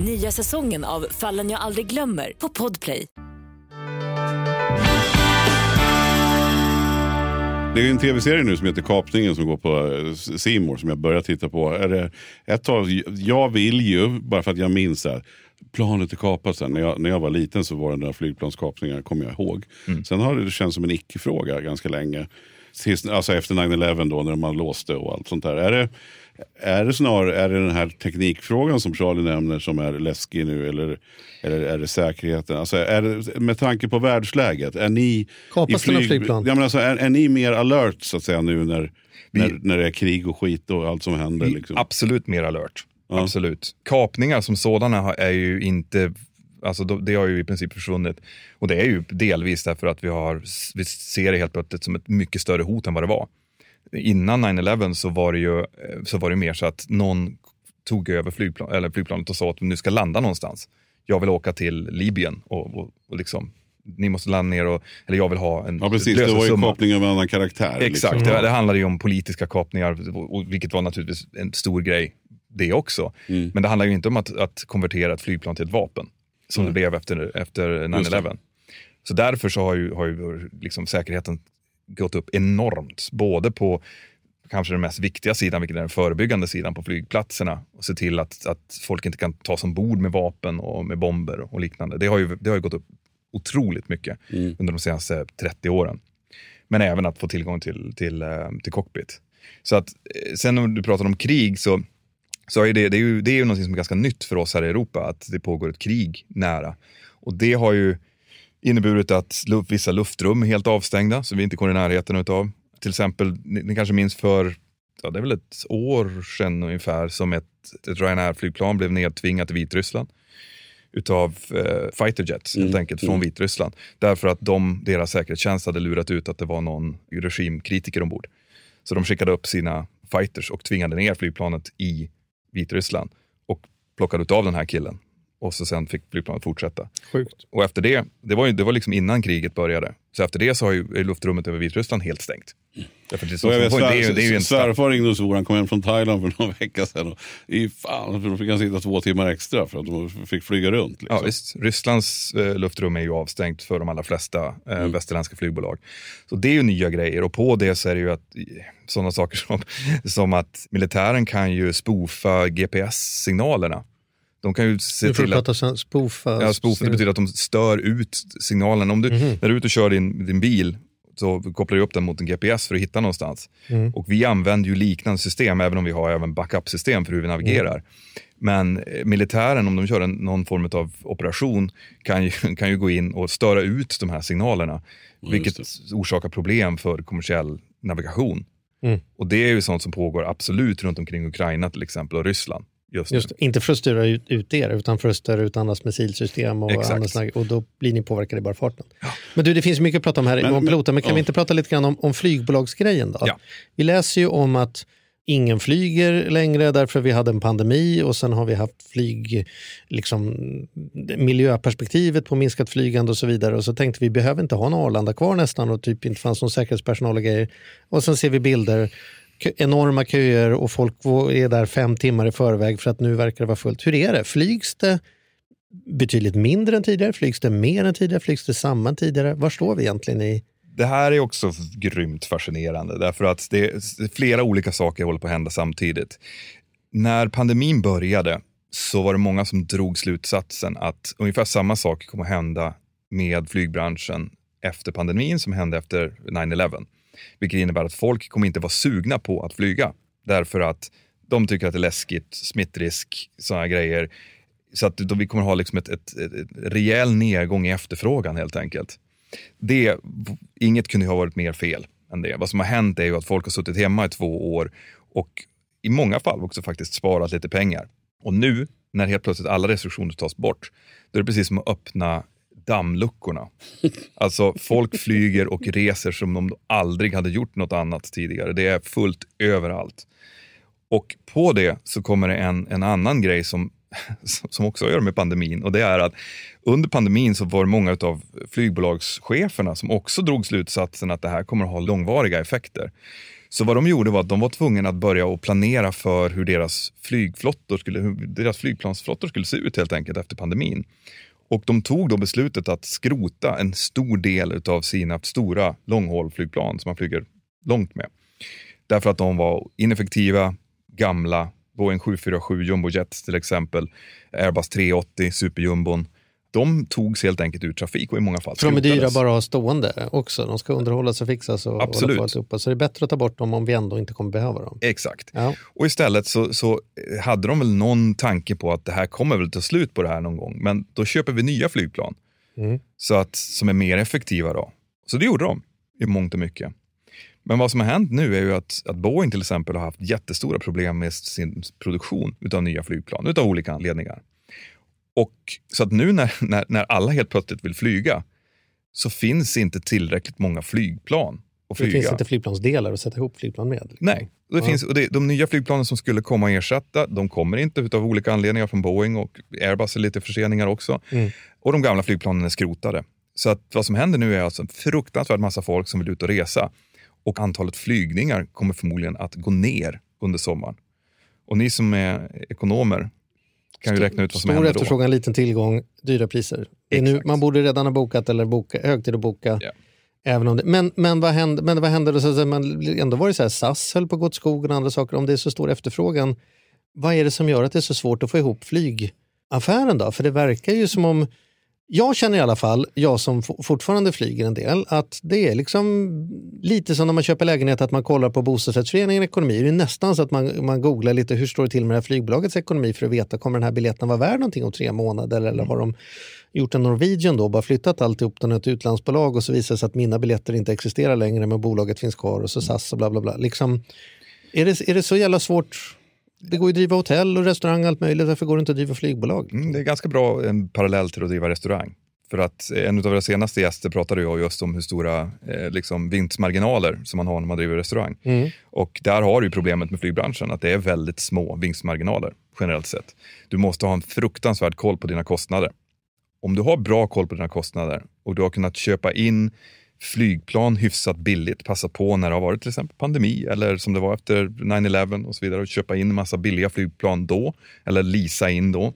Nya säsongen av Fallen jag aldrig glömmer på Podplay. Det är en tv-serie nu som heter Kapningen som går på eh, Simor som jag börjar titta på. Eller, ett tag, jag vill ju, bara för att jag minns här, planet är kapat. Sen. När, jag, när jag var liten så var det några flygplanskapningar, kommer jag ihåg. Mm. Sen har det, det känts som en icke-fråga ganska länge. Tills, alltså efter 9-11 då när man låste och allt sånt där. Är det, är det snarare är det den här teknikfrågan som Charlie nämner som är läskig nu? Eller, eller är det säkerheten? Alltså, är det, med tanke på världsläget, är ni, Kapas några flygplan? Ja, men alltså, är, är ni mer alert så att säga nu när, när, när det är krig och skit och allt som händer? Liksom? Absolut mer alert. Absolut. Kapningar som sådana är ju inte, alltså det har ju i princip försvunnit. Och det är ju delvis därför att vi, har, vi ser det helt plötsligt som ett mycket större hot än vad det var. Innan 9-11 så var det ju eh, så var det mer så att någon tog över flygplan, eller flygplanet och sa att nu ska landa någonstans. Jag vill åka till Libyen och, och, och liksom, ni måste landa ner och, eller jag vill ha en Ja precis, det var ju lösensumma. koppling av en annan karaktär. Exakt, liksom. det, det handlade ju om politiska kapningar, och- och, vilket var naturligtvis en stor grej det också. Mm. Men det handlar ju inte om att, att konvertera ett flygplan till ett vapen, som Mm. det blev efter, efter Just det. 9-11. Så därför så har ju, har ju liksom säkerheten gått upp enormt, både på kanske den mest viktiga sidan, vilket är den förebyggande sidan på flygplatserna och se till att, att folk inte kan tas ombord med vapen och med bomber och liknande. Det har ju, det har ju gått upp otroligt mycket Mm. under de senaste 30 åren. Men även att få tillgång till, till, eh, till cockpit. Så att, eh, sen när du pratar om krig så, så är det, det, är ju, det är ju något som är ganska nytt för oss här i Europa, att det pågår ett krig nära. Och det har ju inneburit att vissa luftrum är helt avstängda, så vi inte går i närheten utav. Till exempel, ni, ni kanske minns för, ja, det är väl ett år sedan ungefär, som ett, ett Ryanair-flygplan blev nedtvingat i Vitryssland utav eh, fighter jets helt enkelt från Vitryssland. Därför att de, deras säkerhetstjänst hade lurat ut att det var någon regimkritiker ombord. Så de skickade upp sina fighters och tvingade ner flygplanet i Vitryssland och plockade ut av den här killen. Och så sen fick flygplanet fortsätta. Sjukt. Och efter det, det var, ju, det var liksom innan kriget började. Så efter det så har ju luftrummet över Vitryssland helt stängt. Därför att det, är så, Och jag vet, det, är, ju- det är ju en svär, svärfar ringde och svor, han kom hem från Thailand för någon vecka sedan. Och, i fan, då fick han sitta två timmar extra för att de fick flyga runt. Liksom. Ja, visst. Rysslands eh, luftrum är ju avstängt för de allra flesta eh, Mm. västerländska flygbolag. Så det är ju nya grejer och på det så är det ju att sådana saker som, som att militären kan ju spoofa GPS-signalerna. De kan ju se får till att... prata sen, spoofa. Ja, spoofa, det betyder att de stör ut signalen. Om du, Mhm. När du är ute och kör din, din bil så kopplar du upp den mot en GPS för att hitta någonstans. Mm. Och vi använder ju liknande system, även om vi har även backup-system för hur vi navigerar. Mm. Men eh, militären, om de kör en, någon form av operation, kan ju, kan ju gå in och störa ut de här signalerna. vilket orsakar problem för kommersiell navigation. Mm. Och det är ju sånt som pågår absolut runt omkring Ukraina till exempel och Ryssland. Just. Just, inte för att styra ut, ut er, utan för att störa ut andras missilsystem och, Exakt. andra såna- och då blir ni påverkade i bara farten. Men du, det finns mycket att prata om här Men- om piloter, men kan ja. vi inte prata lite grann om, om flygbolagsgrejen då? Ja. Vi läser ju om att ingen flyger längre därför vi hade en pandemi och sen har vi haft flyg, liksom miljöperspektivet på minskat flygande och så vidare. Och så tänkte vi, behöver inte ha en Arlanda kvar nästan och typ inte fanns någon säkerhetspersonal och grejer. Och sen ser vi bilder, enorma köer och folk är där fem timmar i förväg för att nu verkar det vara fullt. Hur är det? Flygs det betydligt mindre än tidigare? Flygs det mer än tidigare? Flygs det samma än tidigare? Var står vi egentligen i Det här är också grymt fascinerande därför att det är flera olika saker håller på att hända samtidigt. När pandemin började så var det många som drog slutsatsen att ungefär samma sak kommer att hända med flygbranschen efter pandemin som hände efter 9-11. Vilket innebär att folk kommer inte vara sugna på att flyga därför att de tycker att det är läskigt, smittrisk, sådana grejer. Så att då vi kommer ha liksom ett, ett, ett, ett rejäl nedgång i efterfrågan helt enkelt det, inget kunde ha varit mer fel än det. Vad som har hänt är ju att folk har suttit hemma i två år och i många fall också faktiskt sparat lite pengar. Och nu, när helt plötsligt alla restriktioner tas bort, då är det precis som att öppna dammluckorna. Alltså folk flyger och reser som om de aldrig hade gjort något annat tidigare. Det är fullt överallt. Och på det så kommer det en, en annan grej som, som också har att göra med pandemin. Och det är att under pandemin så var det många av flygbolagscheferna som också drog slutsatsen att det här kommer att ha långvariga effekter. Så vad de gjorde var att de var tvungna att börja och planera för hur deras flygflottor skulle, hur deras flygplansflottor skulle se ut helt enkelt efter pandemin. Och de tog då beslutet att skrota en stor del av sina stora långhållflygplan som man flyger långt med. Därför att de var ineffektiva, gamla. Boeing 747 Jumbojets till exempel, Airbus 380 Superjumbon. De togs helt enkelt ur trafik och i många fall För de är dyra bara att ha stående också. De ska underhållas och fixas och Absolut. alltihopa. Så det är bättre att ta bort dem om vi ändå inte kommer behöva dem. Exakt. Ja. Och istället så, så hade de väl någon tanke på att det här kommer väl ta slut på det här någon gång. Men då köper vi nya flygplan Mm. så att, som är mer effektiva. Då. Så det gjorde de i mångt och mycket. Men vad som har hänt nu är ju att, att Boeing till exempel har haft jättestora problem med sin produktion av nya flygplan utav olika anledningar. Och Så att nu när, när, när alla helt plötsligt vill flyga så finns inte tillräckligt många flygplan att Det flyga. finns inte flygplansdelar att sätta ihop flygplan med. liksom. Nej, det Ja. finns, och det, de nya flygplanen som skulle komma och ersätta, de kommer inte utav olika anledningar från Boeing och Airbus är lite förseningar också. Mm. Och de gamla flygplanen är skrotade. Så att vad som händer nu är alltså en fruktansvärt massa folk som vill ut och resa. Och antalet flygningar kommer förmodligen att gå ner under sommaren. Och ni som är ekonomer kan ju räkna ut vad som Stor händer då. efterfrågan, liten tillgång, dyra priser. Nu, man borde redan ha bokat eller boka, hög tid att boka. Även om det, men, men vad hände, men vad hände då? Så man, ändå var det så här, SAS höll på att gå åt skogen och andra saker. Om det är så stor efterfrågan, vad är det som gör att det är så svårt att få ihop flygaffären då? För det verkar ju som om, jag känner i alla fall, jag som fortfarande flyger en del, att det är liksom lite som när man köper lägenhet, att man kollar på bostadsrättsföreningen ekonomi. Det är nästan så att man, man googlar lite, hur står det till med det här flygbolagets ekonomi för att veta, kommer den här biljetten vara värd någonting om tre månader? Eller har de gjort en Norwegian då, bara flyttat alltihop till ett utlandsbolag och så visar det sig att mina biljetter inte existerar längre men bolaget finns kvar och så SAS och bla bla bla. Liksom, är, det, är det så jävla svårt? Det går ju att driva hotell och restaurang och allt möjligt, varför går det inte att driva flygbolag? Mm, det är ganska bra en parallell till att driva restaurang. För att en av våra senaste gäster pratade ju just om hur stora eh, liksom vinstmarginaler som man har när man driver restaurang. Mm. Och där har du problemet med flygbranschen, att det är väldigt små vinstmarginaler generellt sett. Du måste ha en fruktansvärd koll på dina kostnader. Om du har bra koll på dina kostnader och du har kunnat köpa in flygplan hyfsat billigt, passa på när det har varit till exempel pandemi eller som det var efter 9-11 och så vidare och köpa in massa billiga flygplan då eller leasa in då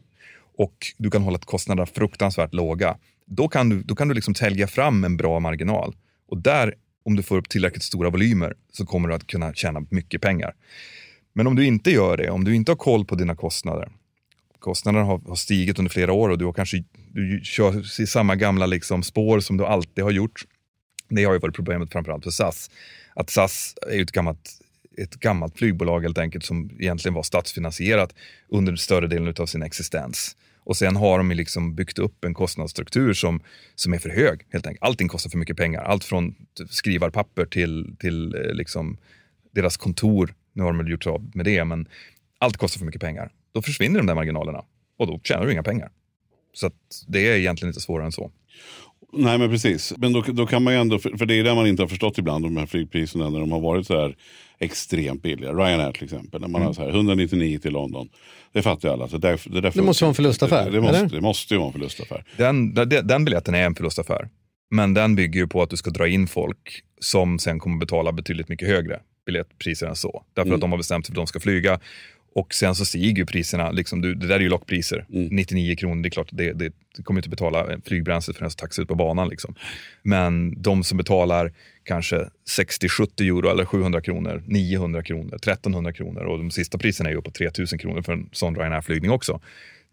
och du kan hålla kostnaderna fruktansvärt låga. Då kan du, då kan du liksom tälja fram en bra marginal och där, om du får upp tillräckligt stora volymer så kommer du att kunna tjäna mycket pengar. Men om du inte gör det, om du inte har koll på dina kostnader, kostnaderna har, har stigit under flera år och du har kanske du kör i samma gamla liksom spår som du alltid har gjort. Det har ju varit problemet framförallt för SAS. Att SAS är ju ett gammalt, ett gammalt flygbolag helt enkelt som egentligen var statsfinansierat under större delen av sin existens. Och sen har de ju liksom byggt upp en kostnadsstruktur som, som är för hög. helt enkelt. Allting kostar för mycket pengar. Allt från skrivarpapper till, till eh, liksom deras kontor. Nu har de väl gjort sig av med det, men allt kostar för mycket pengar. Då försvinner de där marginalerna och då tjänar du inga pengar. Så att det är egentligen inte svårare än så. Nej men precis. Men då, då kan man ju ändå, för, för det är det man inte har förstått ibland, de här flygpriserna när de har varit så här extremt billiga. Ryanair till exempel, när man Mm. har så här 199 till London. Det fattar ju alla. Så där, det, där Det måste vara en förlustaffär, Det, det, måste, det måste ju vara en förlustaffär. Den, den, den biljetten är en förlustaffär. Men den bygger ju på att du ska dra in folk som sen kommer betala betydligt mycket högre biljettpriser än så. Därför Mm. att de har bestämt sig för att de ska flyga. Och sen så stiger ju priserna. Liksom, du, det där är ju lockpriser. Mm. 99 kronor, det är klart, det, det, du kommer inte betala flygbränslet för den som taxar ut på banan. Liksom. Men de som betalar kanske 60-70 euro eller 700 kronor, 900 kronor, 1300 kronor och de sista priserna är ju uppåt 3000 kronor för en sån Ryanair-flygning också.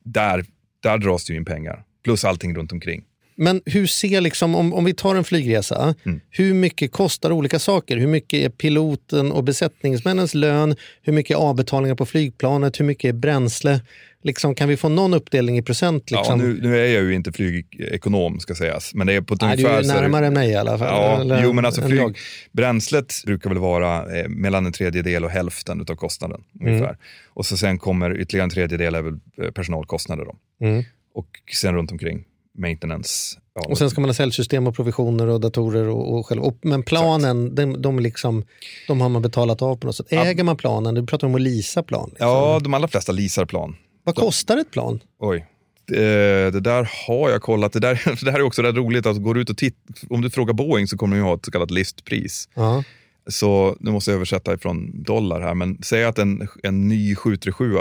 Där, där dras det ju in pengar. Plus allting runt omkring. Men hur ser, liksom, om, om vi tar en flygresa, Mm. hur mycket kostar olika saker? Hur mycket är piloten och besättningsmännens lön? Hur mycket är avbetalningar på flygplanet? Hur mycket är bränsle? Liksom, kan vi få någon uppdelning i procent? Liksom? Ja, nu, nu är jag ju inte flygekonom ska sägas. Men det är på ett Nej, du ungefär... är så här- närmare mig i alla fall. Ja, Eller jo, men alltså flyg, bränslet brukar väl vara eh, mellan en tredjedel och hälften av kostnaden. Mm. ungefär. Och så sen kommer ytterligare en tredjedel är väl eh, personalkostnader. Då. Mm. Och sen runt omkring maintenance. Ja, Och sen ska man ha säljsystem och provisioner och datorer. Och, och själv. Och, men planen, de, de, liksom, de har man betalat av på något sätt. Äger man planen? Du pratar om att leasa plan. Liksom. ja, de allra flesta leasar plan. Vad kostar ett plan? Oj. Det, det där har jag kollat. Det, där, det här är också rätt roligt. Att går ut och titt, om du frågar Boeing så kommer de ha ett så kallat listpris. Ja. Så nu måste jag översätta ifrån dollar här. Men säg att en, en ny 737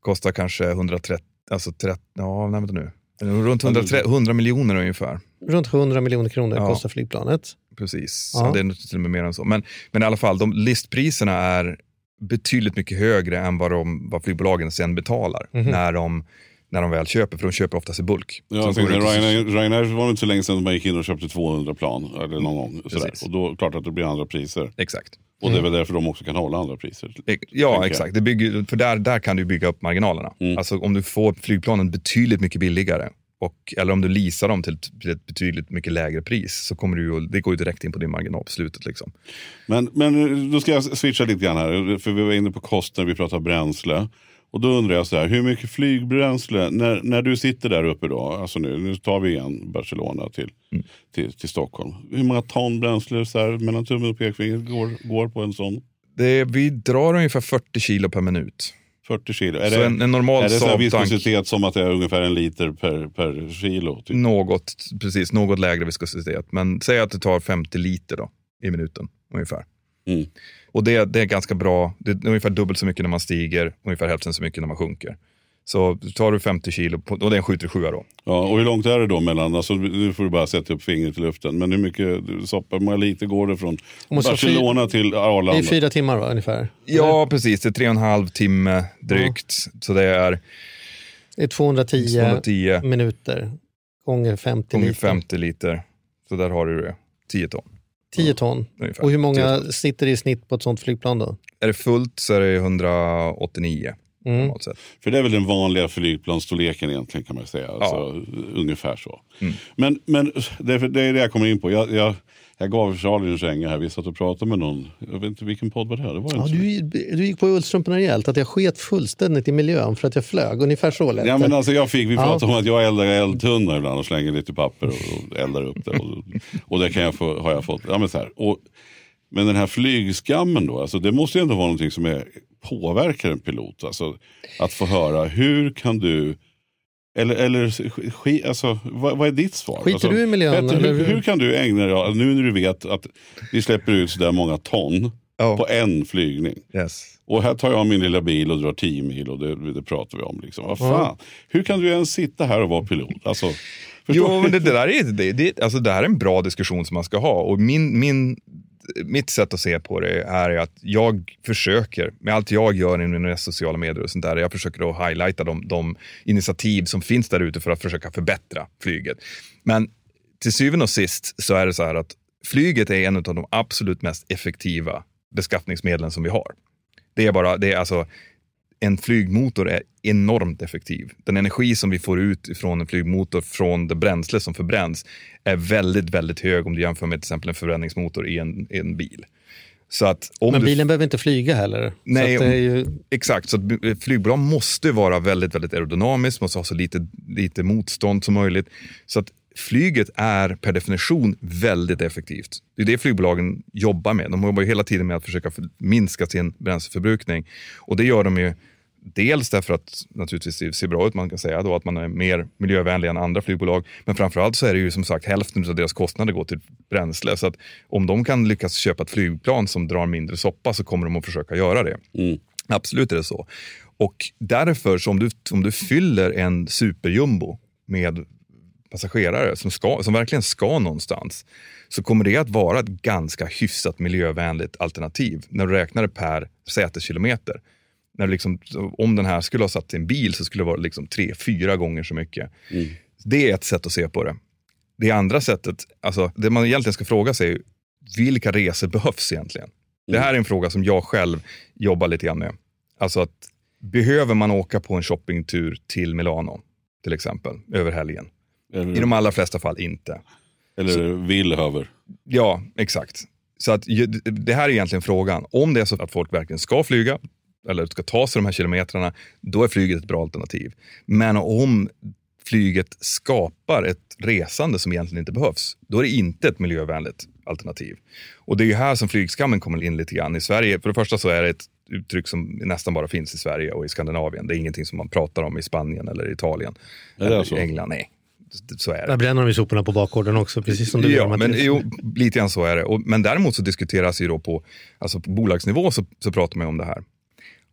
kostar kanske 130, alltså 30, ja nej vänta nu. Runt 100, 100 miljoner ungefär. Runt 100 miljoner kronor Ja. kostar flygplanet. precis. Ja. Det är till och med mer än så. Men, men i alla fall, de listpriserna är betydligt mycket högre än vad, de, vad flygbolagen sen betalar Mhm. när, de, när de väl köper, för de köper oftast i bulk. Ja, tänkte, Ryanair, Ryanair var det inte så länge sedan man gick in och köpte 200 plan. Eller någon gång. Sådär. Och då klart att det blir andra priser. Exakt. Och det är väl därför de också kan hålla andra priser. E- Ja, exakt. Det bygger, för där, där kan du bygga upp marginalerna. Mm. Alltså om du får flygplanen betydligt mycket billigare, och, eller om du leasar dem till ett, till ett betydligt mycket lägre pris, så kommer du det går ju direkt in på din marginal på slutet. Liksom. Men, men då ska jag switcha lite grann här. För vi var inne på kostnader, vi pratar bränsle. Och då undrar jag så här, hur mycket flygbränsle, när, när du sitter där uppe då, alltså nu, nu tar vi igen Barcelona till, Mm. till, till Stockholm. Hur många ton bränsle så här, mellan tummen och pekfingret går, går på en sån? Det, vi drar ungefär 40 kilo per minut. 40 kilo? Är Så det, en, en normal är det så viskositet som att det är ungefär en liter per, per kilo? Typ? Något, precis, något lägre viskositet. Men säg att det tar 50 liter då, i minuten ungefär. Mm. Och det, det är ganska bra. Det är ungefär dubbelt så mycket när man stiger, ungefär hälften så mycket när man sjunker. Så tar du 50 kilo, på, och det är en 737 då. Ja, och hur långt är det då mellan, alltså, nu får du bara sätta upp fingret i luften, men hur mycket hur många liter går det från Barcelona till Det Arlanda? är fyra timmar va, ungefär? Ja, precis. Det är tre och en halv timme drygt. Så det är Det är 210, 210 minuter gånger 50 gånger liter. 50 liter. Så där har du det. 10 ton 10 ton. ungefär. Och hur 10 många ton. sitter i snitt på ett sånt flygplan då? Är det fullt så är det 189 Mm. För det är väl den vanliga flygplansstorleken egentligen kan man säga. Alltså, Ungefär så. Mm. Men, men det, är, det är det jag kommer in på. Jag, jag, jag gav Charlie en känga här. Vi satt och pratade med någon. Jag vet inte vilken podd var det här? Det var Ja, du, du gick på ullstrumporna rejält, att jag sket fullständigt i miljön för att jag flög. Ungefär så lät Ja, men alltså jag fick, vi Ja. pratade om att jag eldar eldtunna ibland och slänger lite papper och, och eldar upp det. Och, och det kan jag få, har jag fått. Ja, men, så här. Och, men den här flygskammen då, alltså, det måste ju ändå vara någonting som är, påverkar en pilot. Alltså, att få höra, hur kan du eller, eller sk, alltså, vad, vad är ditt svar? Skiter alltså, du i miljön, Petter, hur, hur? kan du ägna dig, nu när du vet att vi släpper ut så där många ton Ja. på en flygning. Yes. Och här tar jag min lilla bil och drar 10 mil och det, det pratar vi om. Liksom. Vad fan? Hur kan du ens sitta här och vara pilot? Alltså, Jo, men det, det där är, det, det, alltså det här är en bra diskussion som man ska ha. Och min, min, mitt sätt att se på det är att jag försöker, med allt jag gör i mina sociala medier och sånt där, jag försöker att highlighta de, de initiativ som finns där ute för att försöka förbättra flyget. Men till syvende och sist så är det så här att flyget är en av de absolut mest effektiva beskattningsmedlen som vi har. Det är bara, det är alltså, en flygmotor är enormt effektiv. Den energi som vi får ut från en flygmotor från det bränsle som förbränns är väldigt, väldigt hög om du jämför med till exempel en förbränningsmotor i en, i en bil. Så att om Men du, bilen behöver inte flyga heller. Nej, så ju, Exakt, så att flygbolag måste vara väldigt, väldigt aerodynamiskt, måste ha så lite, lite motstånd som möjligt. Så att flyget är per definition väldigt effektivt. Det är det flygbolagen jobbar med. De jobbar ju hela tiden med att försöka för- minska sin bränsleförbrukning. Och det gör de ju dels därför att naturligtvis det ser bra ut, man kan säga då att man är mer miljövänlig än andra flygbolag. Men framförallt så är det ju som sagt hälften av deras kostnader går till bränsle. Så att om de kan lyckas köpa ett flygplan som drar mindre soppa så kommer de att försöka göra det. Absolut är det så. Och därför, så om du, om du fyller en superjumbo med passagerare som, ska, som verkligen ska någonstans, så kommer det att vara ett ganska hyfsat miljövänligt alternativ när du räknar det per säteskilometer. När liksom, om den här skulle ha satt i en bil så skulle det vara liksom tre, fyra gånger så mycket. Det är ett sätt att se på det. Det andra sättet, alltså det man egentligen ska fråga sig är vilka resor behövs egentligen? Det här är en fråga som jag själv jobbar lite grann med. Alltså att behöver man åka på en shoppingtur till Milano till exempel över helgen? Eller, I de allra flesta fall inte. eller vill över. Ja, exakt. Så att det här är egentligen frågan. Om det är så att folk verkligen ska flyga eller ska ta sig de här kilometrarna, då är flyget ett bra alternativ. Men om flyget skapar ett resande som egentligen inte behövs, då är det inte ett miljövänligt alternativ. Och det är ju här som flygskammen kommer in lite grann. I Sverige, för det första så är det ett uttryck som nästan bara finns i Sverige och i Skandinavien. Det är ingenting som man pratar om i Spanien eller Italien. Är eller så? England, nej. Så är det. där bränner de ju soporna på bakgården också, precis som du Ja, gör, men jo, lite grann så är det. Och, men däremot så diskuteras ju då på, alltså på bolagsnivå så, så pratar man ju om det här.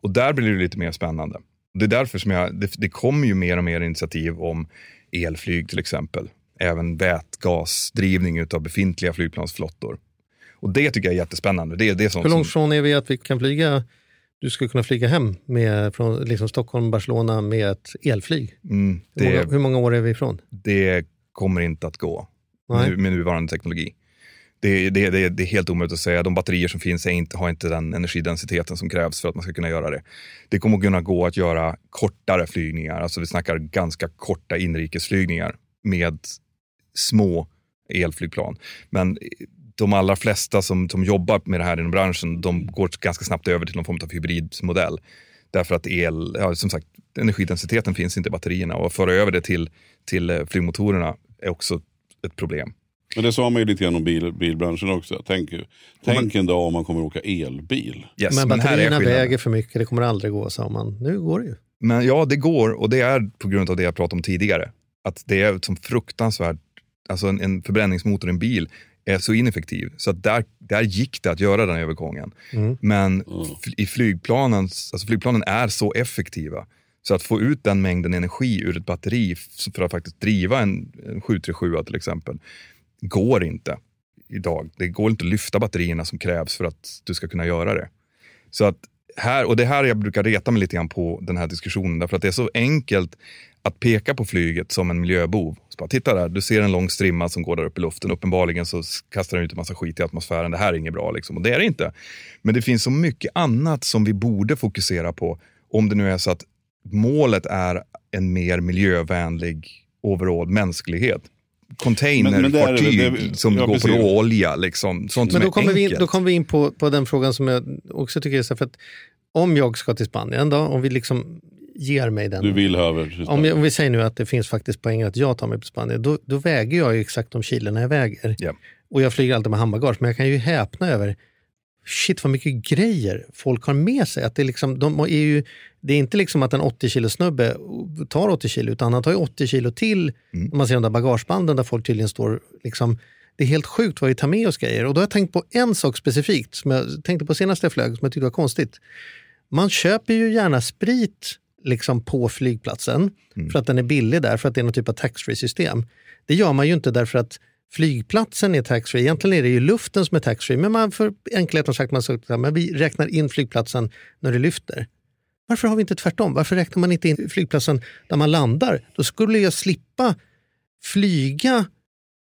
Och där blir det lite mer spännande. Det är därför som jag, det, det kommer ju mer och mer initiativ om elflyg till exempel. även vätgasdrivning utav befintliga flygplansflottor. Och det tycker jag är jättespännande. Det, det är sånt Hur långt som, från är vi att vi kan flyga? Du skulle kunna flyga hem med, från liksom Stockholm, Barcelona med ett elflyg. mm, Hur, många, det, hur många år är vi ifrån? det kommer inte att gå Nej. med, med nuvarande teknologi. Det, det, det, det är helt omöjligt att säga. De batterier som finns inte, har inte den energidensiteten som krävs för att man ska kunna göra det. Det kommer att kunna gå att göra kortare flygningar. Alltså vi snackar ganska korta inrikesflygningar med små elflygplan. Men de allra flesta som, som jobbar med det här inom branschen, de går ganska snabbt över till någon form av hybridmodell. Därför att el, ja, som sagt, energidensiteten finns inte i batterierna och att föra över det till, till eh, flygmotorerna är också ett problem. Men det sa man ju lite grann om bil, bilbranschen också. Tänk, tänk en dag om man kommer att åka elbil. Yes, men men batterierna skillnaden. väger för mycket, det kommer aldrig gå, sa man. Nu går det ju. Men ja, det går och det är på grund av det jag pratade om tidigare. Att det är som fruktansvärt, alltså en, en förbränningsmotor i en bil är så ineffektiv. Så att där, där gick det att göra den övergången. Mm. Men f- i flygplanen, alltså flygplanen är så effektiva. Så att få ut den mängden energi ur ett batteri för att faktiskt driva en, en 737 till exempel, går inte idag. Det går inte att lyfta batterierna som krävs för att du ska kunna göra det. Så att här, och det här jag brukar reta mig lite grann på den här diskussionen, därför att det är så enkelt att peka på flyget som en miljöbov. Så bara, titta där, du ser en lång strimma som går där upp i luften. Uppenbarligen så kastar den ut en massa skit i atmosfären. Det här är inget bra. Liksom. Och det är det inte. Men det finns så mycket annat som vi borde fokusera på. Om det nu är så att målet är en mer miljövänlig overall mänsklighet. Containerfartyg Men- men som ja, går precis. på råolja. Liksom. Sånt Men som då kommer, är vi in, enkelt. då kommer vi in på, på den frågan som jag också tycker är så här, för att om jag ska till Spanien då, om vi liksom ger mig den. Du vill över. Om, om vi säger nu att det finns faktiskt poäng att jag tar mig på Spanien, då, då väger jag ju exakt de kilona jag väger. Ja. Och jag flyger alltid med handbagage, men jag kan ju häpna över shit vad mycket grejer folk har med sig. Att det, är liksom, de är ju, det är inte liksom att en 80 kilo snubbe tar 80 kilo, utan han tar ju 80 kilo till. Mm. Man ser de där bagagebanden där folk tydligen står liksom, det är helt sjukt vad vi tar med oss grejer. Och då har jag tänkt på en sak specifikt som jag tänkte på senast jag flög som jag tyckte var konstigt. Man köper ju gärna sprit liksom på flygplatsen för att den är billig där, för att det är någon typ av taxfree-system. Det gör man ju inte därför att flygplatsen är taxfree. Egentligen är det ju luften som är taxfree, men man för enkelhetens sagt man sagt, men vi räknar in flygplatsen när det lyfter. Varför har vi inte tvärtom? Varför räknar man inte in flygplatsen där man landar? Då skulle jag slippa flyga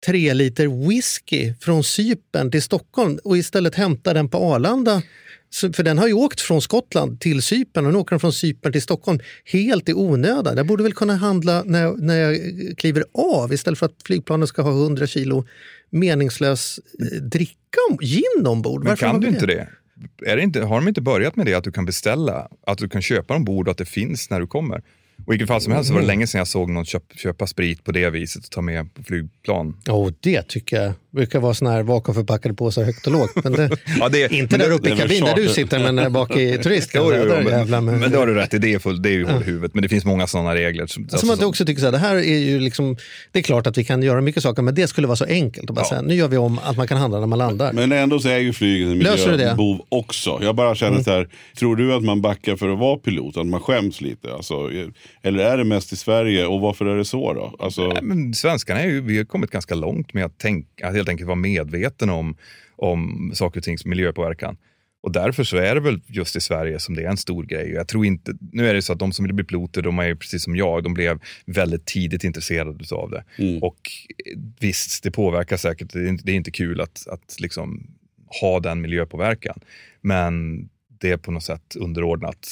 tre liter whisky från Cypern till Stockholm och istället hämta den på Arlanda. Så- För den har ju åkt från Skottland till Cypern och nu åker den från Cypern till Stockholm helt i onödan. Jag borde väl kunna handla när jag, när jag kliver av istället för att flygplanet ska ha 100 kilo meningslös eh, dricka, om, gin ombord. Men Varför har kan du inte det? Är det inte? Har de inte börjat med det att du kan beställa, att du kan köpa ombord och att det finns när du kommer? Och I vilket fall som helst så var det länge sedan jag såg någon köp, köpa sprit på det viset och ta med på flygplan. Oh, det tycker jag brukar vara såna här vakuumförpackade påsar högt och lågt. Men det, Ja, det, inte men där uppe i kabinen där du sitter, men bak i turist. Jo, jo, jo, men, med- men det har du rätt i, det är, full, det är ju hål i huvudet. Men det finns många sådana regler. Som, Som alltså, att jag också tycker så här, det här är ju liksom, det är klart att vi kan göra mycket saker, men det skulle vara så enkelt att bara Ja. säga, nu gör vi om att man kan handla när man landar. Men ändå så är ju flyget en du miljöbov också. Jag bara känner så här, tror du att man backar för att vara pilot? Att man skäms lite? Alltså, eller är det mest i Sverige och varför är det så då? Alltså, Nej, men svenskarna är ju, vi har kommit ganska långt med att, tänka, helt enkelt vara medveten om, om saker och tings miljöpåverkan. Och därför så är det väl just i Sverige som det är en stor grej. Jag tror inte, nu är det så att de som vill bli piloter, de är ju precis som jag, de blev väldigt tidigt intresserade av det. Och visst, det påverkar säkert, det är inte, det är inte kul att, att liksom ha den miljöpåverkan. Men det är på något sätt underordnat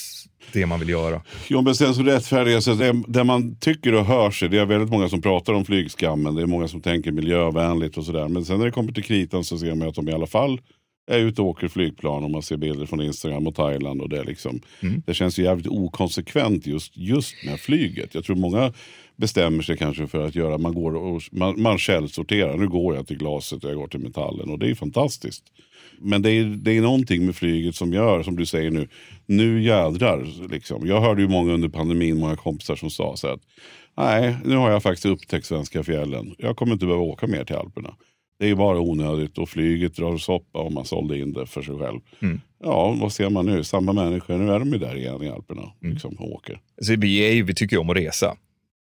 det man vill göra. Jo, men sen så rättfärdiga sig. Det, det man tycker och hör sig, det är väldigt många som pratar om flygskammen. Det är många som tänker miljövänligt och sådär. Men sen när det kommer till kritan så ser man att de i alla fall är ute och åker flygplan och man ser bilder från Instagram och Thailand. Och det, liksom, det känns ju jävligt okonsekvent just, just med flyget. Jag tror många bestämmer sig kanske för att göra, man, går och, man, man källsorterar. Nu går jag till glaset och jag går till metallen och det är fantastiskt. Men det är, det är någonting med flyget som gör, som du säger nu, nu jädrar. Liksom. Jag hörde ju många under pandemin, många kompisar som sa så att nej, nu har jag faktiskt upptäckt svenska fjällen. Jag kommer inte behöva åka mer till Alperna. Det är bara onödigt och flyget drar soppa om man sålde in det för sig själv. Ja, vad ser man nu? Samma människor, nu är de ju där igen i Alperna liksom, och åker. Alltså, vi, är, ju- vi tycker ju om att resa.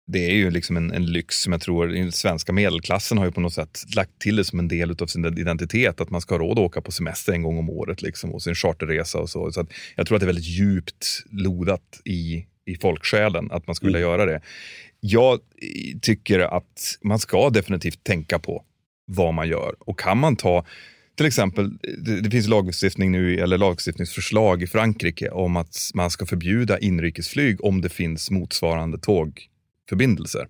Det är ju liksom en, en lyx som jag tror den svenska medelklassen har ju på något sätt lagt till det som en del av sin identitet. Att man ska ha råd att åka på semester en gång om året liksom, och sin charterresa och så. så jag tror att det är väldigt djupt lodat i, i folksjälen att man skulle vilja göra det. Jag tycker att man ska definitivt tänka på vad man gör. Och kan man ta till exempel, det, det finns lagstiftning nu, eller lagstiftningsförslag i Frankrike om att man ska förbjuda inrikesflyg om det finns motsvarande förbindelser.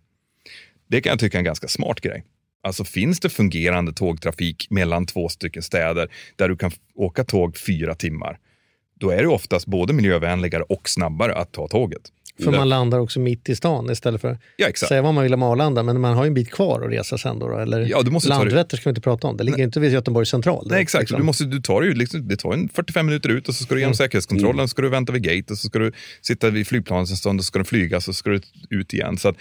Det kan jag tycka är en ganska smart grej. Alltså finns det fungerande tågtrafik mellan två stycken städer där du kan åka tåg fyra timmar, då är det oftast både miljövänligare och snabbare att ta tåget. För man landar också mitt i stan istället för Ja, exakt. säga vad man vill om Arlanda, men man har ju en bit kvar att resa sen då. eller Ja, du måste Landvetter ska vi inte prata om, det ligger inte vid Göteborgs central. Nej, exakt. Liksom. Du, måste, du tar ju liksom, det tar en 45 minuter ut och så ska du igenom Mm. säkerhetskontrollen, så ska du vänta vid gate och så ska du sitta vid flygplanet en stund och så ska du flyga så ska du ut igen. Så att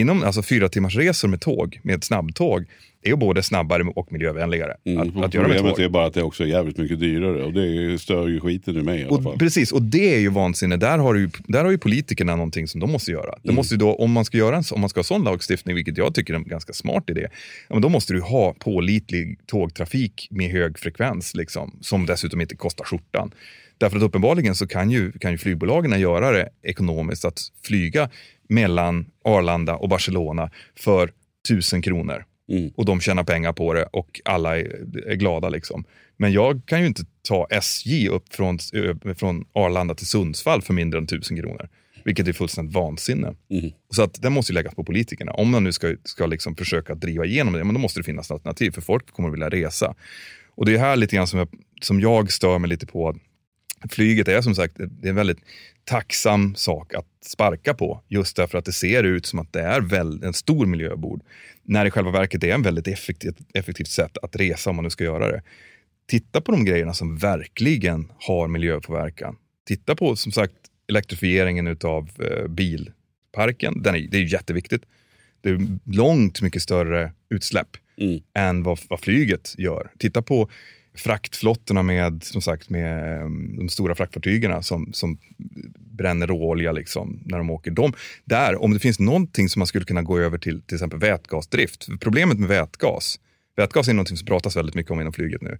inom alltså, fyra timmars resor med tåg, med ett snabbtåg, är både snabbare och miljövänligare Mm, att, att göra med Problemet tåg. är bara att det också är jävligt mycket dyrare och det stör ju skiten ur mig i alla fall. Och, precis, och det är ju vansinne. Där har, ju, där har ju politikerna någonting som de måste göra. Mm. Det måste då, om, man ska göra en, om man ska ha sån lagstiftning, vilket jag tycker är en ganska smart idé, ja, men då måste du ha pålitlig tågtrafik med hög frekvens, liksom, som dessutom inte kostar skjortan. Därför att uppenbarligen så kan ju, kan ju flygbolagen göra det ekonomiskt att flyga mellan Arlanda och Barcelona för tusen kronor. Mm. Och de tjänar pengar på det och alla är, är glada. Liksom. Men jag kan ju inte ta SJ upp från, från Arlanda till Sundsvall för mindre än tusen kronor. Vilket är fullständigt vansinne. Mm. Så att det måste ju läggas på politikerna. Om man nu ska, ska liksom försöka driva igenom det, men då måste det finnas alternativ. För folk kommer att vilja resa. Och det är här lite grann som jag, som jag stör mig lite på. Flyget är som sagt det är en väldigt tacksam sak att sparka på. Just därför att det ser ut som att det är väl, en stor miljöbord. När det i själva verket är en väldigt effektivt, effektivt sätt att resa om man nu ska göra det. Titta på de grejerna som verkligen har miljöpåverkan. Titta på som sagt elektrifieringen av eh, bilparken. Den är, det är jätteviktigt. Det är långt mycket större utsläpp Mm. än vad, vad flyget gör. Titta på fraktflottorna med, som sagt, med ehm, de stora fraktfartygen som, som bränner råolja liksom, när de åker. De, där, om det finns någonting som man skulle kunna gå över till, till exempel vätgasdrift. Problemet med vätgas, vätgas är någonting som pratas väldigt mycket om inom flyget nu.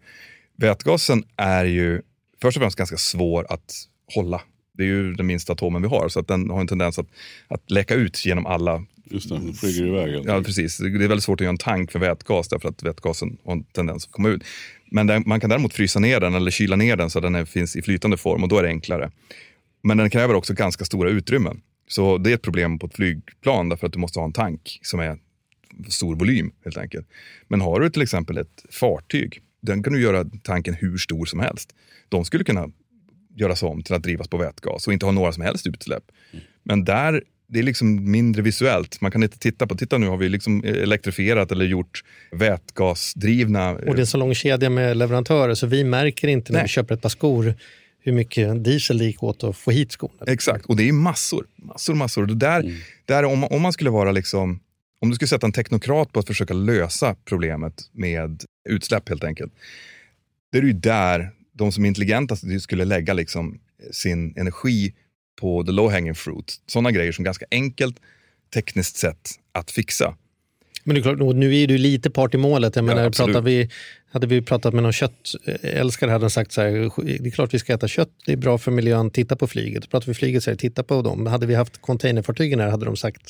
Vätgasen är ju först och främst ganska svår att hålla. Det är ju den minsta atomen vi har, så att den har en tendens att, att läcka ut genom alla Just det, den flyger iväg. Ja, precis. Det är väldigt svårt att göra en tank för vätgas därför att vätgasen har en tendens att komma ut. Men den, man kan däremot frysa ner den eller kyla ner den så att den är, finns i flytande form och då är det enklare. Men den kräver också ganska stora utrymmen. Så det är ett problem på ett flygplan därför att du måste ha en tank som är stor volym helt enkelt. Men har du till exempel ett fartyg, den kan du göra tanken hur stor som helst. De skulle kunna göras om till att drivas på vätgas och inte ha några som helst utsläpp. Men där, det är liksom mindre visuellt. Man kan inte titta på, titta nu har vi liksom elektrifierat eller gjort vätgasdrivna. Och det är så lång kedja med leverantörer så vi märker inte när Nej. vi köper ett par skor hur mycket diesel det gick åt att få hit skorna. Exakt, och det är massor. Massor, massor. Och det där, där om, om man skulle vara liksom, om du skulle sätta en teknokrat på att försöka lösa problemet med utsläpp helt enkelt. Det är ju där de som är intelligentast skulle lägga liksom sin energi på the low hanging fruit. Sådana grejer som ganska enkelt tekniskt sett att fixa. Men det är klart, nu är du lite part i målet. Jag menar, absolut. pratar vi, hade vi pratat med någon köttälskare hade han sagt så här, det är klart vi ska äta kött, det är bra för miljön, titta på flyget. Pratar vi flyget så här, titta på dem. Hade vi haft containerfartygen här hade de sagt,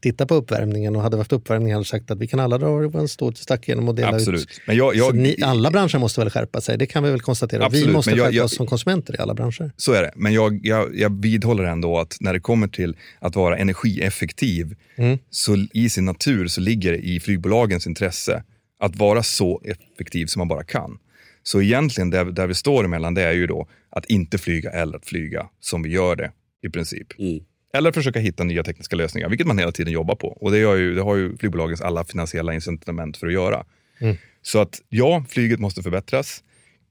titta på uppvärmningen och hade vi haft uppvärmning hade de sagt att vi kan alla dra en stor stack genom och dela Absolut. ut. Men jag, jag, ni, alla branscher måste väl skärpa sig, det kan vi väl konstatera. Absolut, vi måste jag- skärpa jag- oss som konsumenter i alla branscher. Så är det. Men jag, jag, jag vidhåller ändå att när det kommer till att vara energieffektiv, Mm. så i sin natur så ligger det i flygbolagens intresse att vara så effektiv som man bara kan. Så egentligen där, där vi står emellan det är ju då att inte flyga eller att flyga som vi gör det i princip. Eller försöka hitta nya tekniska lösningar, vilket man hela tiden jobbar på. Och det, ju, det har ju flygbolagens alla finansiella incitament för att göra. Mm. Så att ja, flyget måste förbättras.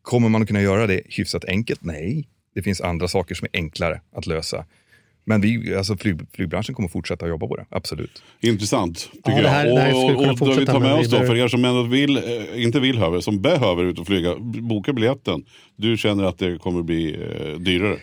Kommer man att kunna göra det hyfsat enkelt? Nej. Det finns andra saker som är enklare att lösa. Men vi, alltså flyg, flygbranschen kommer fortsätta att jobba på det, absolut. Intressant, tycker Ja, det här- jag. det här och, och, och då vi tar med oss då, för er som ändå vill, eh, inte vill höver, som behöver ut och flyga, boka biljetten. Du känner att det kommer bli eh, dyrare.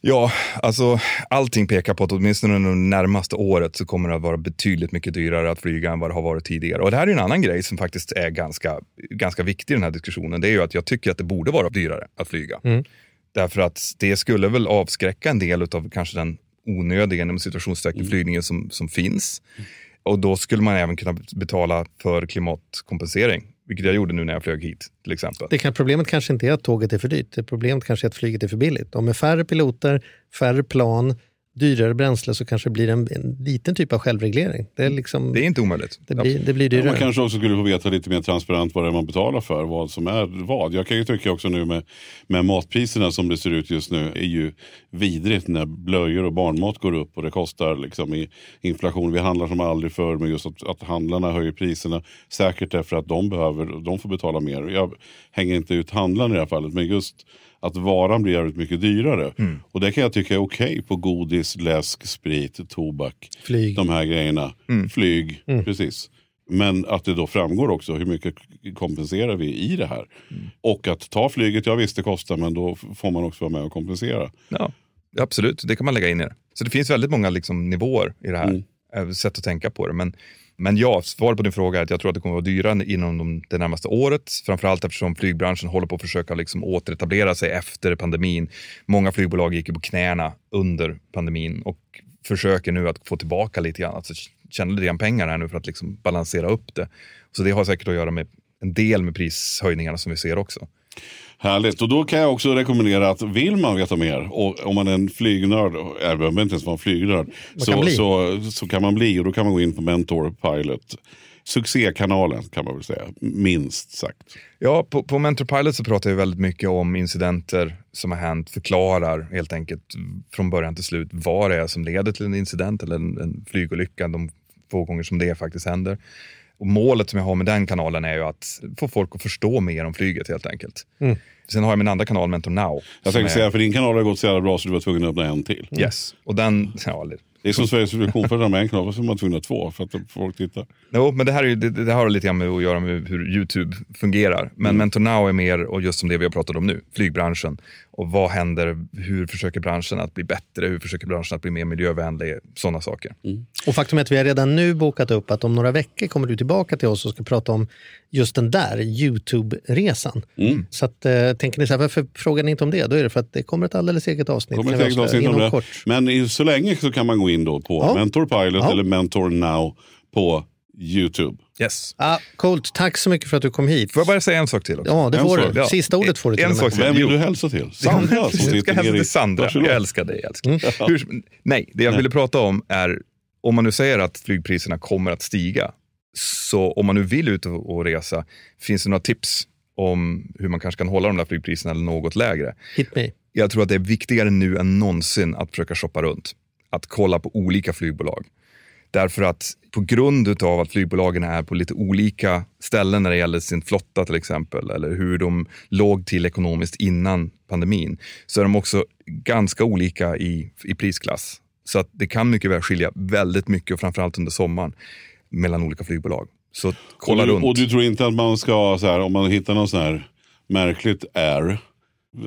Ja, alltså allting pekar på att åtminstone under det närmaste året så kommer det att vara betydligt mycket dyrare att flyga än vad det har varit tidigare. Och det här är en annan grej som faktiskt är ganska, ganska viktig i den här diskussionen. Det är ju att jag tycker att det borde vara dyrare att flyga. Mm. Därför att det skulle väl avskräcka en del av kanske den onödiga inom situationstecken flygningen som, som finns. Och då skulle man även kunna betala för klimatkompensering, vilket jag gjorde nu när jag flög hit till exempel. Det kan, problemet kanske inte är att tåget är för dyrt. Det problemet kanske är att flyget är för billigt. Och med färre piloter, färre plan, dyrare bränsle så kanske det blir en, en liten typ av självreglering. Det är, liksom, Det är inte omöjligt. det blir, det blir Ja, dyrare. man kanske också skulle få veta lite mer transparent vad det är man betalar för, vad som är vad. Jag kan ju tycka också nu med, med matpriserna som det ser ut just nu är ju vidrigt när blöjor och barnmat går upp och det kostar liksom i inflation. Vi handlar som aldrig förr men just att, att handlarna höjer priserna. Säkert därför att de behöver, de får betala mer. Jag hänger inte ut handlarna i det här fallet men just att varan blir jävligt mycket dyrare. Och det kan jag tycka är okej på godis, läsk, sprit, tobak. Flyg. De här grejerna. Flyg, precis. Men att det då framgår också hur mycket kompenserar vi i det här. Och att ta flyget, ja visst det kostar men då får man också vara med och kompensera. Ja, absolut, det kan man lägga in i det. Så det finns väldigt många liksom, nivåer i det här, eh, sätt att tänka på det. Men, men ja, svar på din fråga är att jag tror att det kommer att vara dyrare inom de, det närmaste året. Framförallt eftersom flygbranschen håller på att försöka liksom, återetablera sig efter pandemin. Många flygbolag gick ju på knäna under pandemin och försöker nu att få tillbaka lite grann, alltså tjäna lite grann pengar här nu för att liksom balansera upp det. Så det har säkert att göra med en del med prishöjningarna som vi ser också. Härligt, och då kan jag också rekommendera att vill man veta mer, och om man är en flygnörd, jag behöver inte ens vara en flygnörd, så, så, så kan man bli och då kan man gå in på Mentor Pilot. Succékanalen kan man väl säga, minst sagt. Ja, på, på Mentor Pilot så pratar vi väldigt mycket om incidenter som har hänt, förklarar helt enkelt från början till slut vad det är som leder till en incident eller en, en flygolycka de få gånger som det faktiskt händer. Och målet som jag har med den kanalen är ju att få folk att förstå mer om flyget helt enkelt. Mm. Sen har jag min andra kanal, Mentor Now. Jag tänkte är- säga, för din kanal har gått så jävla bra så du var tvungen att öppna en till. Yes, och den... Ja, det- Det är som Sveriges Television, med en kanal så är man tvungen att ha två för att folk tittar. Jo, men det här är, ju- det, det har lite grann med att göra med hur YouTube fungerar. Men Mentor Now är mer, och just som det vi har pratat om nu, flygbranschen. Och vad händer? Hur försöker branschen att bli bättre? Hur försöker branschen att bli mer miljövänlig? Sådana saker. Och faktum är att vi har redan nu bokat upp att om några veckor kommer du tillbaka till oss och ska prata om just den där YouTube-resan. Så att, eh, tänker ni så här, varför frågar ni inte om det? Då är det för att det kommer ett alldeles eget avsnitt. Kommer ett eget avsnitt om det. kort. Men i, så länge så kan man gå in då på Ja. Mentor Pilot Ja. eller Mentor Now på YouTube. Yes. Ah, coolt, tack så mycket för att du kom hit. Får jag bara säga en sak till? Också? Ja, det En får sak, du. ja. Sista ordet får du till En sak till. Vem vill du hälsa till? Sandra som Jag ska hälsa till Sandra. Varsågod. Jag älskar dig. Jag älskar. Hur, nej, det jag ville prata om är om man nu säger att flygpriserna kommer att stiga. Så om man nu vill ut och, resa, finns det några tips om hur man kanske kan hålla de där flygpriserna eller något lägre? Hit me. Jag tror att det är viktigare nu än någonsin att försöka shoppa runt. Att kolla på olika flygbolag. Därför att på grund av att flygbolagen är på lite olika ställen när det gäller sin flotta till exempel, eller hur de låg till ekonomiskt innan pandemin, så är de också ganska olika i, i prisklass. Så att det kan mycket väl skilja väldigt mycket, och framförallt under sommaren, mellan olika flygbolag. Så kolla och, du, runt. och du tror inte att man ska, så här, om man hittar någon sån här märkligt air,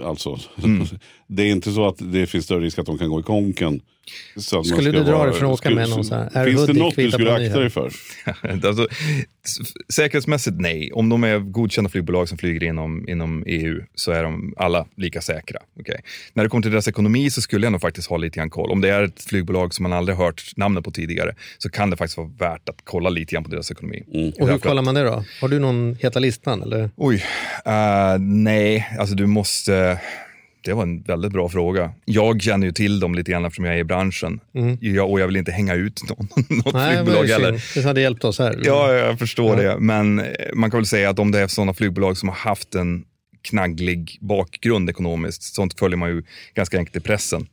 alltså, Mm. det är inte så att det finns större risk att de kan gå i konken. Så att man Skulle ska du dra vara- dig för att åka med någon så här Finns det något du skulle akta dig för? alltså, säkerhetsmässigt nej. Om de är godkända flygbolag som flyger inom, inom EU så är de alla lika säkra. Okay. När det kommer till deras ekonomi så skulle jag nog faktiskt ha lite grann koll. Om det är ett flygbolag som man aldrig hört namnet på tidigare så kan det faktiskt vara värt att kolla lite grann på deras ekonomi. Och hur kollar man det då? Har du någon heta listan? Eller? Oj, eh, nej, alltså du måste... Det var en väldigt bra fråga. Jag känner ju till dem lite grann eftersom jag är i branschen. Jag, och jag vill inte hänga ut någon, något Nej, det flygbolag ju heller. Det hade hjälpt oss här. Ja, jag förstår Ja. det. Men eh, man kan väl säga att om det är sådana flygbolag som har haft en knagglig bakgrund ekonomiskt, sånt följer man ju ganska enkelt i pressen,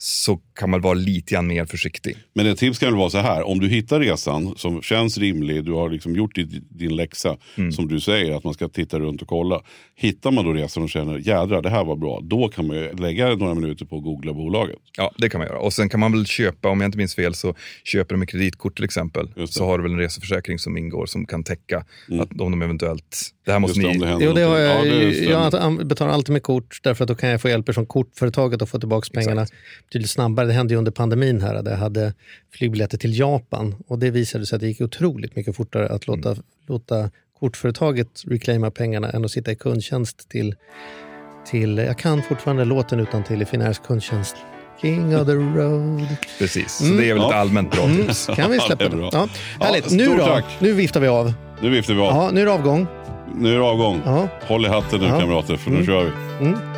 så kan man vara lite grann mer försiktig. Men ett tips kan väl vara så här, om du hittar resan som känns rimlig, du har liksom gjort din, din läxa, Mm. som du säger, att man ska titta runt och kolla. Hittar man då resan och känner, jädrar det här var bra, då kan man ju lägga några minuter på att googla bolaget. Ja, det kan man göra. Och sen kan man väl köpa, om jag inte minns fel, så köper de med kreditkort till exempel. Så har du väl en reseförsäkring som ingår som kan täcka att om de eventuellt... Det här måste Mm. Just det, ni... det Jo, det har jag. Ja, det jag betalar alltid med kort därför att då kan jag få hjälp från kortföretaget att få tillbaka pengarna betydligt snabbare. Det hände ju under pandemin här där jag hade flygbiljetter till Japan och det visade sig att det gick otroligt mycket fortare att låta, låta kortföretaget reclaima pengarna än att sitta i kundtjänst till, till jag kan fortfarande låten utan till i Finairs kundtjänst. King of the road. Precis, så det är väl ett allmänt bra tips. Kan vi Ja, släppa det är det? bra. Ja, härligt. Ja, nu stort då? tack. Nu viftar vi av. Nu viftar vi av. Ja, nu är det avgång. Nu är det avgång. Ja. Håll i hatten nu Ja. kamrater, för nu Mm. kör vi.